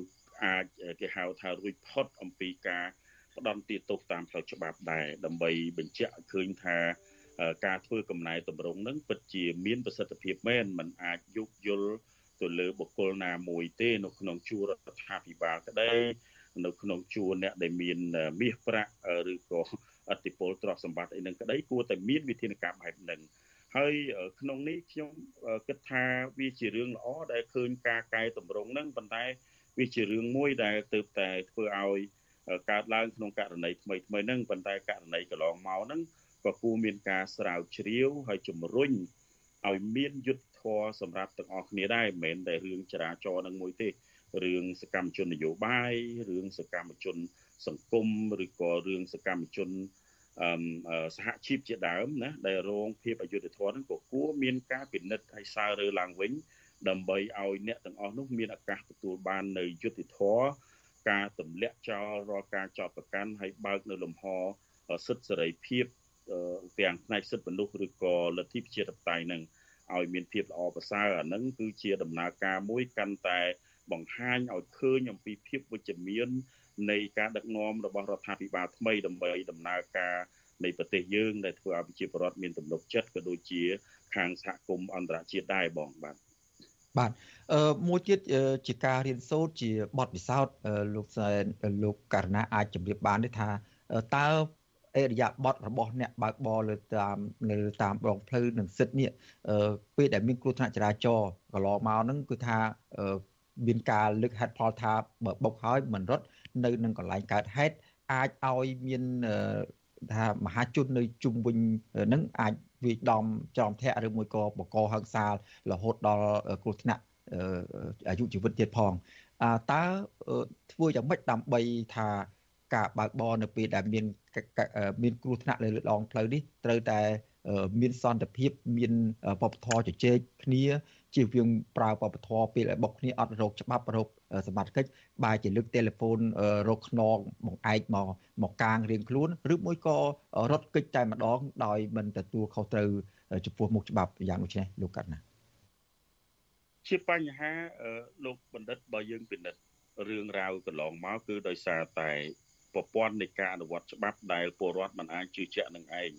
អាចគេហៅថារួចផុតអំពីការផ្ដន់ទាទោសតាមផ្លូវច្បាប់ដែរដើម្បីបញ្ជាក់ឃើញថាការធ្វើកំណែតម្រង់នឹងពិតជាមានប្រសិទ្ធភាពមែនมันអាចយោគយល់ទៅលើបុគ្គលណាមួយទេនៅក្នុងជួររដ្ឋាភិបាលក្តីនៅក្នុងជួរអ្នកដែលមានមាសប្រាក់ឬក៏ អតិពលទ្រព្យសម្បត្តិអីហ្នឹងក្តីគួរតែមានវិធានការបែបហ្នឹងហើយក្នុងនេះខ្ញុំគិតថាវាជារឿងល្អដែលឃើញការកែតម្រង់ហ្នឹងប៉ុន្តែវាជារឿងមួយដែលទើបតែធ្វើឲ្យកើតឡើងក្នុងករណីថ្មីថ្មីហ្នឹងប៉ុន្តែករណីកន្លងមកហ្នឹងក៏គួរមានការស្រាវជ្រាវហើយជំរុញឲ្យមានយុទ្ធធម៌សម្រាប់ទាំងអស់គ្នាដែរមិនមែនតែរឿងចរាចរណ៍នឹងមួយទេរឿងសកម្មជននយោបាយរឿងសកម្មជន សង្គមឬក៏រឿងសកម្មជនសហជីពជាដើមណាដែលរងភាពអយុត្តិធម៌ហ្នឹងក៏គួរមានការពិនិត្យឲ្យសើរើឡើងវិញដើម្បីឲ្យអ្នកទាំងអស់នោះមានឱកាសទទួលបាននៅយុត្តិធម៌ការទម្លាក់ចោលរាល់ការចោទប្រកាន់ហើយបើកនៅលំហសិទ្ធិសេរីភាពទាំងផ្នែកសិទ្ធិមនុស្សឬក៏លទ្ធិប្រជាធិបតេយ្យនឹងឲ្យមានភាពល្អប្រសើរអានឹងគឺជាដំណើរការមួយកាន់តែបង្ហាញឲ្យឃើញអំពីភាពវិជ្ជមាន នៃការដឹកនាំរបស់រដ្ឋាភិបាលថ្មីដើម្បីដំណើរការនៃប្រទេសយើងដែលធ្វើឲ្យប្រជាពលរដ្ឋមានទំនុកចិត្តក៏ដូចជា ខាងសហគមន៍អន្តរជាតិដែរបងបាទបាទអឺមួយទៀតជាការរៀនសូត្រជាបទពិសោធន៍លោកសែនលោកករណីអាចជម្រាបបានទេថាតើអេរយាប័តរបស់អ្នកបើកបរលើតាមនៅតាមដងផ្លូវនឹងសិទ្ធនេះពេលដែលមានគ្រោះថ្នាក់ចរាចរណ៍កន្លងមកហ្នឹងគឺថាមានការលើកហេតុផលថាបើបុកហើយមិនរត់ នៅនឹងកន្លែងកើតហេតុអាចឲ្យមានថាមហាជននៅជុំវិញនឹងអាចវាយដំចំធាក់ឬមួយក៏បកហឹង្សារហូតដល់គ្រោះថ្នាក់អាយុជីវិតទៀតផងតើធ្វើយ៉ាងម៉េចដើម្បីថាការបើកបរនៅពេលដែលមានមានគ្រោះថ្នាក់លើដងផ្លូវនេះត្រូវតែមានសន្តិភាពមានបបធរជជែកគ្នា ជៀសវាងប្រើបបធរពេលឲ្យបុកគ្នាអត់រោគច្បាប់រោគសមត្ថកិច្ចបែរជាលើកទូរស័ព្ទរកខ្នងបង្អែកមកមកកាងរៀងខ្លួនឬមួយក៏រត់គេចតែម្ដងដោយមិនទទួលខុសត្រូវចំពោះមុខច្បាប់យ៉ាងដូចនេះលោកកាត់ណាជាបញ្ហាលោកបណ្ឌិតបើយើងពិនិត្យរឿងរ៉ាវកន្លងមកគឺដោយសារតែប្រព័ន្ធនៃការអនុវត្តច្បាប់ដែលពលរដ្ឋមិនអាចជឿជាក់នឹងឯង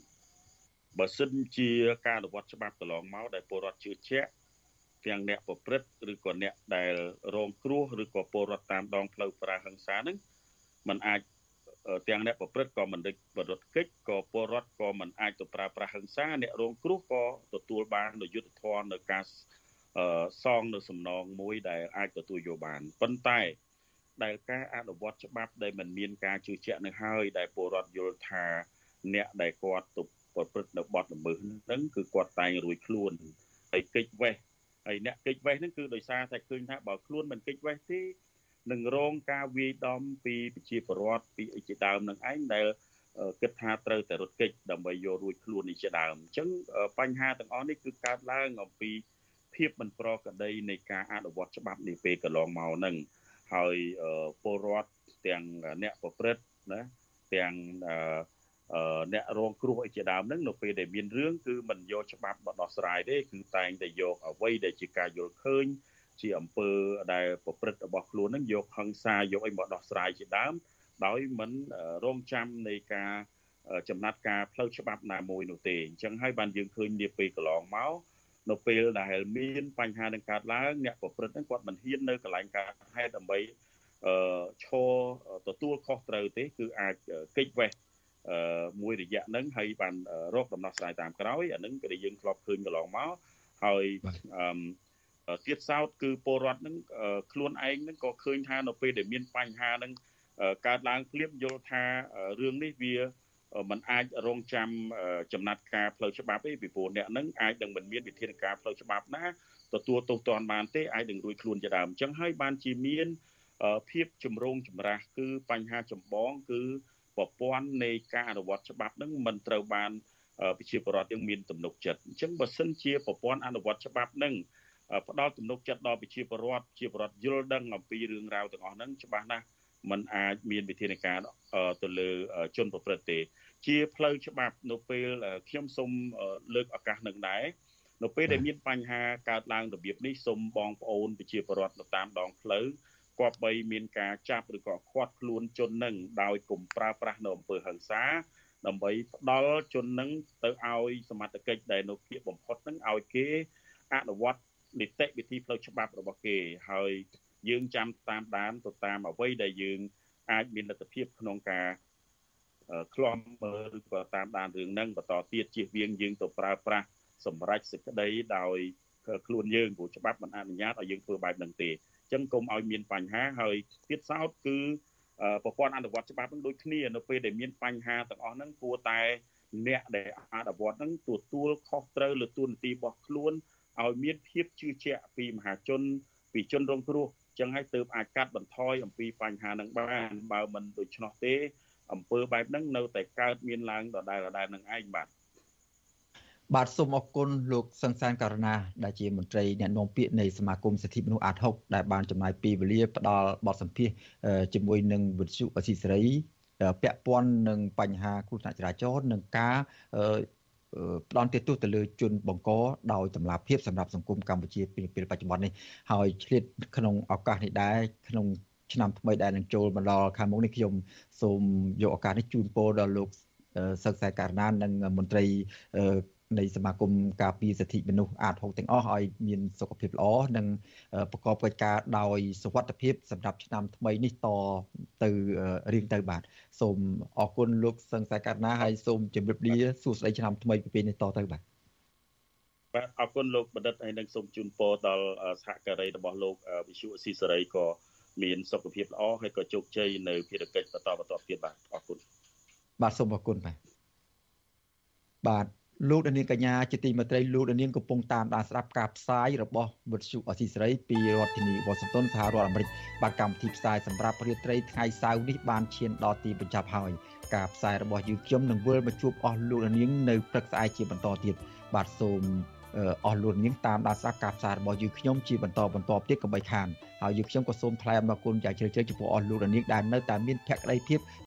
បើសិនជាការអនុវត្តច្បាប់កន្លងមកដែលពលរដ្ឋជឿជាក់ ទាំងអ្នកប្រព្រឹត្តឬក៏អ្នកដែលរងគ្រោះឬក៏ពលរដ្ឋតាមដងផ្លូវប្រាហិង្សាហ្នឹងมันអាចទាំងអ្នកប្រព្រឹត្តក៏មិនដឹកបរិបទកិច្ចក៏ពលរដ្ឋក៏មិនអាចទៅប្រើប្រាស់ហិង្សាអ្នករងគ្រោះក៏ទទួលបាននូវយុត្តិធម៌នៅការសងនៅសំណងមួយដែលអាចទទួលយកបានប៉ុន្តែដែលការអនុវត្តច្បាប់ដែលមិនមានការជឿជាក់នឹងហើយដែលពលរដ្ឋយល់ថាអ្នកដែលគាត់ទៅប្រព្រឹត្តនៅបទល្មើសហ្នឹងគឺគាត់តែងរួយខ្លួនហើយកិច្ចវេះ ហើយអ្នកកិច្ចវេះហ្នឹងគឺដោយសារតែឃើញថាបើខ្លួនមិនកិច្ចវេះទេនឹងរងការវាយដំពីប្រជាពលរដ្ឋពីអីជាដើមនឹងឯងដែលគិតថាត្រូវតែរត់គេចដើម្បីយករួចខ្លួននេះជាដើមអញ្ចឹងបញ្ហាទាំងអស់នេះគឺកើតឡើងអំពីភាពមិនប្រក្រតីនៃការអនុវត្តច្បាប់នេះពេលកន្លងមកហ្នឹងហើយពលរដ្ឋទាំងអ្នកប្រព្រឹត្តណាទាំង អ្នករងគ្រោះអីជាដើមហ្នឹងនៅពេលដែលមានរឿងគឺមិនយកច្បាប់មកដោះស្រាយទេគឺតែងតែយកអ្វីដែលជាការយល់ឃើញជាអំពើដែលប្រព្រឹត្តរបស់ខ្លួនហ្នឹងយកហិង្សាយកអីមកដោះស្រាយជាដើមដោយមិនរងចាំនៃការចំណាត់ការផ្លូវច្បាប់ណាមួយនោះទេអញ្ចឹងហើយបានយើងឃើញនាពេលកន្លងមកនៅពេលដែលមានបញ្ហានឹងកើតឡើងអ្នកប្រព្រឹត្តហ្នឹងគាត់មិនហ៊ាននៅកន្លែងកើតហេតុដើម្បីអឺឈរទទួលខុសត្រូវទេគឺអាចកិច្ចវេះអឺ មួយរយៈហ្នឹងហើយបានរកដំណោះស្រាយតាមក្រោយអាហ្នឹងក៏យើងធ្លាប់ឃើញកន្លងមកហើយអឺទៀតសោតគឺពលរដ្ឋហ្នឹងខ្លួនឯងហ្នឹងក៏ឃើញថានៅពេលដែលមានបញ្ហាហ្នឹងកើតឡើងភ្លាមយល់ថារឿងនេះវាมันអាចរងចាំចំណាត់ការផ្លូវច្បាប់ទេពីព្រោះអ្នកនឹងអាចនឹងមិនមានវិធានការផ្លូវច្បាប់ណាទទួលទោសទណ្ឌបានទេអាចនឹងរួចខ្លួនជាដើមអញ្ចឹងហើយបានជាមានភាពជំរងចម្រាស់គឺបញ្ហាចម្បងគឺ ប្រព័ន្ធនៃការអនុវត្តច្បាប់នឹងមិនត្រូវបានប្រជាពលរដ្ឋយើងមានទំនុកចិត្តអញ្ចឹងបើសិនជាប្រព័ន្ធអនុវត្តច្បាប់នឹងផ្ដល់ទំនុកចិត្តដល់ប្រជាពលរដ្ឋជាពលរដ្ឋយល់ដឹងអំពីរឿងរ៉ាវទាំងអស់ហ្នឹងច្បាស់ណាស់มันអាចមានវិធានការទៅលើជនប្រព្រឹត្តទេ ជាផ្លូវច្បាប់នៅពេលខ្ញុំសូមលើកឱកាសនឹងដែរនៅពេលដែលមានបញ្ហាកើតឡើងរបៀបនេះសូមបងប្អូនប្រជាពលរដ្ឋនៅតាមដងផ្លូវ គប្បីមានការចាប់ឬក៏ខាត់ខ្លួនជននឹងដោយកុំប្រើប្រាស់នៅអំពើហិង្សាដើម្បីផ្ដាល់ជននឹងទៅឲ្យសមត្ថកិច្ចដែលនៅគៀកបំផុតនឹងឲ្យគេអនុវត្តនីតិវិធីផ្លូវច្បាប់របស់គេហើយយើងចាំតាមដានទៅតាមអ្វីដែលយើងអាចមានលទ្ធភាពក្នុងការខ្លំមើលឬក៏តាមដានរឿងហ្នឹងបន្តទៀតជៀសវាងយើងទៅប្រើប្រាស់សម្រាប់សេចក្តីដោយខ្លួនយើងព្រោះច្បាប់មិនអនុញ្ញាតឲ្យយើងធ្វើបែបហ្នឹងទេអញ្ចឹងកុំឲ្យមានបញ្ហាហើយទៀតសោតគឺប្រព័ន្ធអនុវត្តច្បាប់នឹងដូចគ្នានៅពេលដែលមានបញ្ហាទាំងអស់ហ្នឹងគួរតែអ្នកដែលអនុវត្តហ្នឹងទទួលខុសត្រូវលើទួនាទីរបស់ខ្លួនឲ្យមានភាពជឿជាក់ពីមហាជន ពីជនរងគ្រោះចឹងហើយទើបអាចកាត់បន្ថយអំពីបញ្ហានឹងបានបើមិនដូច្នោះទេអំពើបែបហ្នឹងនៅតែកើតមានឡើងដដែលដដែលនឹងឯងបាទ បាទសូមអរគុណលោកសង្សានករណាដែលជាមន្ត្រីអ្នកនាំពាក្យនៃសមាគមសិទ្ធិមនុស្សអាត6ដែលបានចំណាយពេលវេលាផ្ដល់បទសម្ភាសជាមួយនឹងវិទ្យុអស៊ីសេរីពាក់ព័ន្ធនឹងបញ្ហាគ្រោះថ្នាក់ចរាចរណ៍និងការផ្ដន់ទោសទៅលើជនបង្កដោយតម្លាភាពសម្រាប់សង្គមកម្ពុជាពេលបច្ចុប្បន្ននេះហើយឆ្លៀតក្នុងឱកាសនេះដែរក្នុងឆ្នាំថ្មីដែលនឹងចូលមកដល់ខាងមុខនេះខ្ញុំសូមយកឱកាសនេះជូនពរដល់លោកសឹកសែករណានិងមន្ត្រី នៃសមាគមការពារសិទ្ធិមនុស្សអាត6ទាំងអស់ឲ្យមានសុខភាពល្អនិងប្រកបកិច្ចការដោយសុវត្ថិភាពសម្រាប់ឆ្នាំថ្មីនេះតទៅរៀងទៅបាទសូមអរគុណលោកសឹងសែករណាហើយសូមជម្រាបលាសួស្តីឆ្នាំថ្មីពីពេលនេះតទៅបាទបាទអរគុណលោកបណ្ឌិតហើយនឹងសូមជូនពរដល់សហការីរបស់លោកវិសុអស៊ីសេរីក៏មានសុខភាពល្អហើយក៏ជោគជ័យនៅភារកិច្ចបន្តបន្តទៀតបាទអរគុណបាទសូមអរគុណបាទបាទ លោកដានៀងកញ្ញាជាទីមេត្រីលោកដានៀងកំពុងតាមដានស្ដាប់ការផ្សាយរបស់វិទ្យុអស៊ីសេរីពីរដ្ឋធានីវ៉ាស៊ីនតោនសហរដ្ឋអាមេរិកបាទកម្មវិធីផ្សាយសម្រាប់រាត្រីថ្ងៃសៅរ៍នេះបានឈានដល់ទីបញ្ចប់ហើយការផ្សាយរបស់យើងខ្ញុំនឹងវិលមកជួបអស់លោកដានៀងនៅព្រឹកស្អែកជាបន្តទៀតបាទសូមអស់លោកនាងតាមដានស្ដាប់ការផ្សាយរបស់យើងខ្ញុំជាបន្តបន្តទៀតកុំបីខានហើយយើងខ្ញុំក៏សូមថ្លែងអំណរគុណយ៉ាងជ្រាលជ្រៅចំពោះអស់លោកនាងដែលនៅតែមានភក្ដីភាព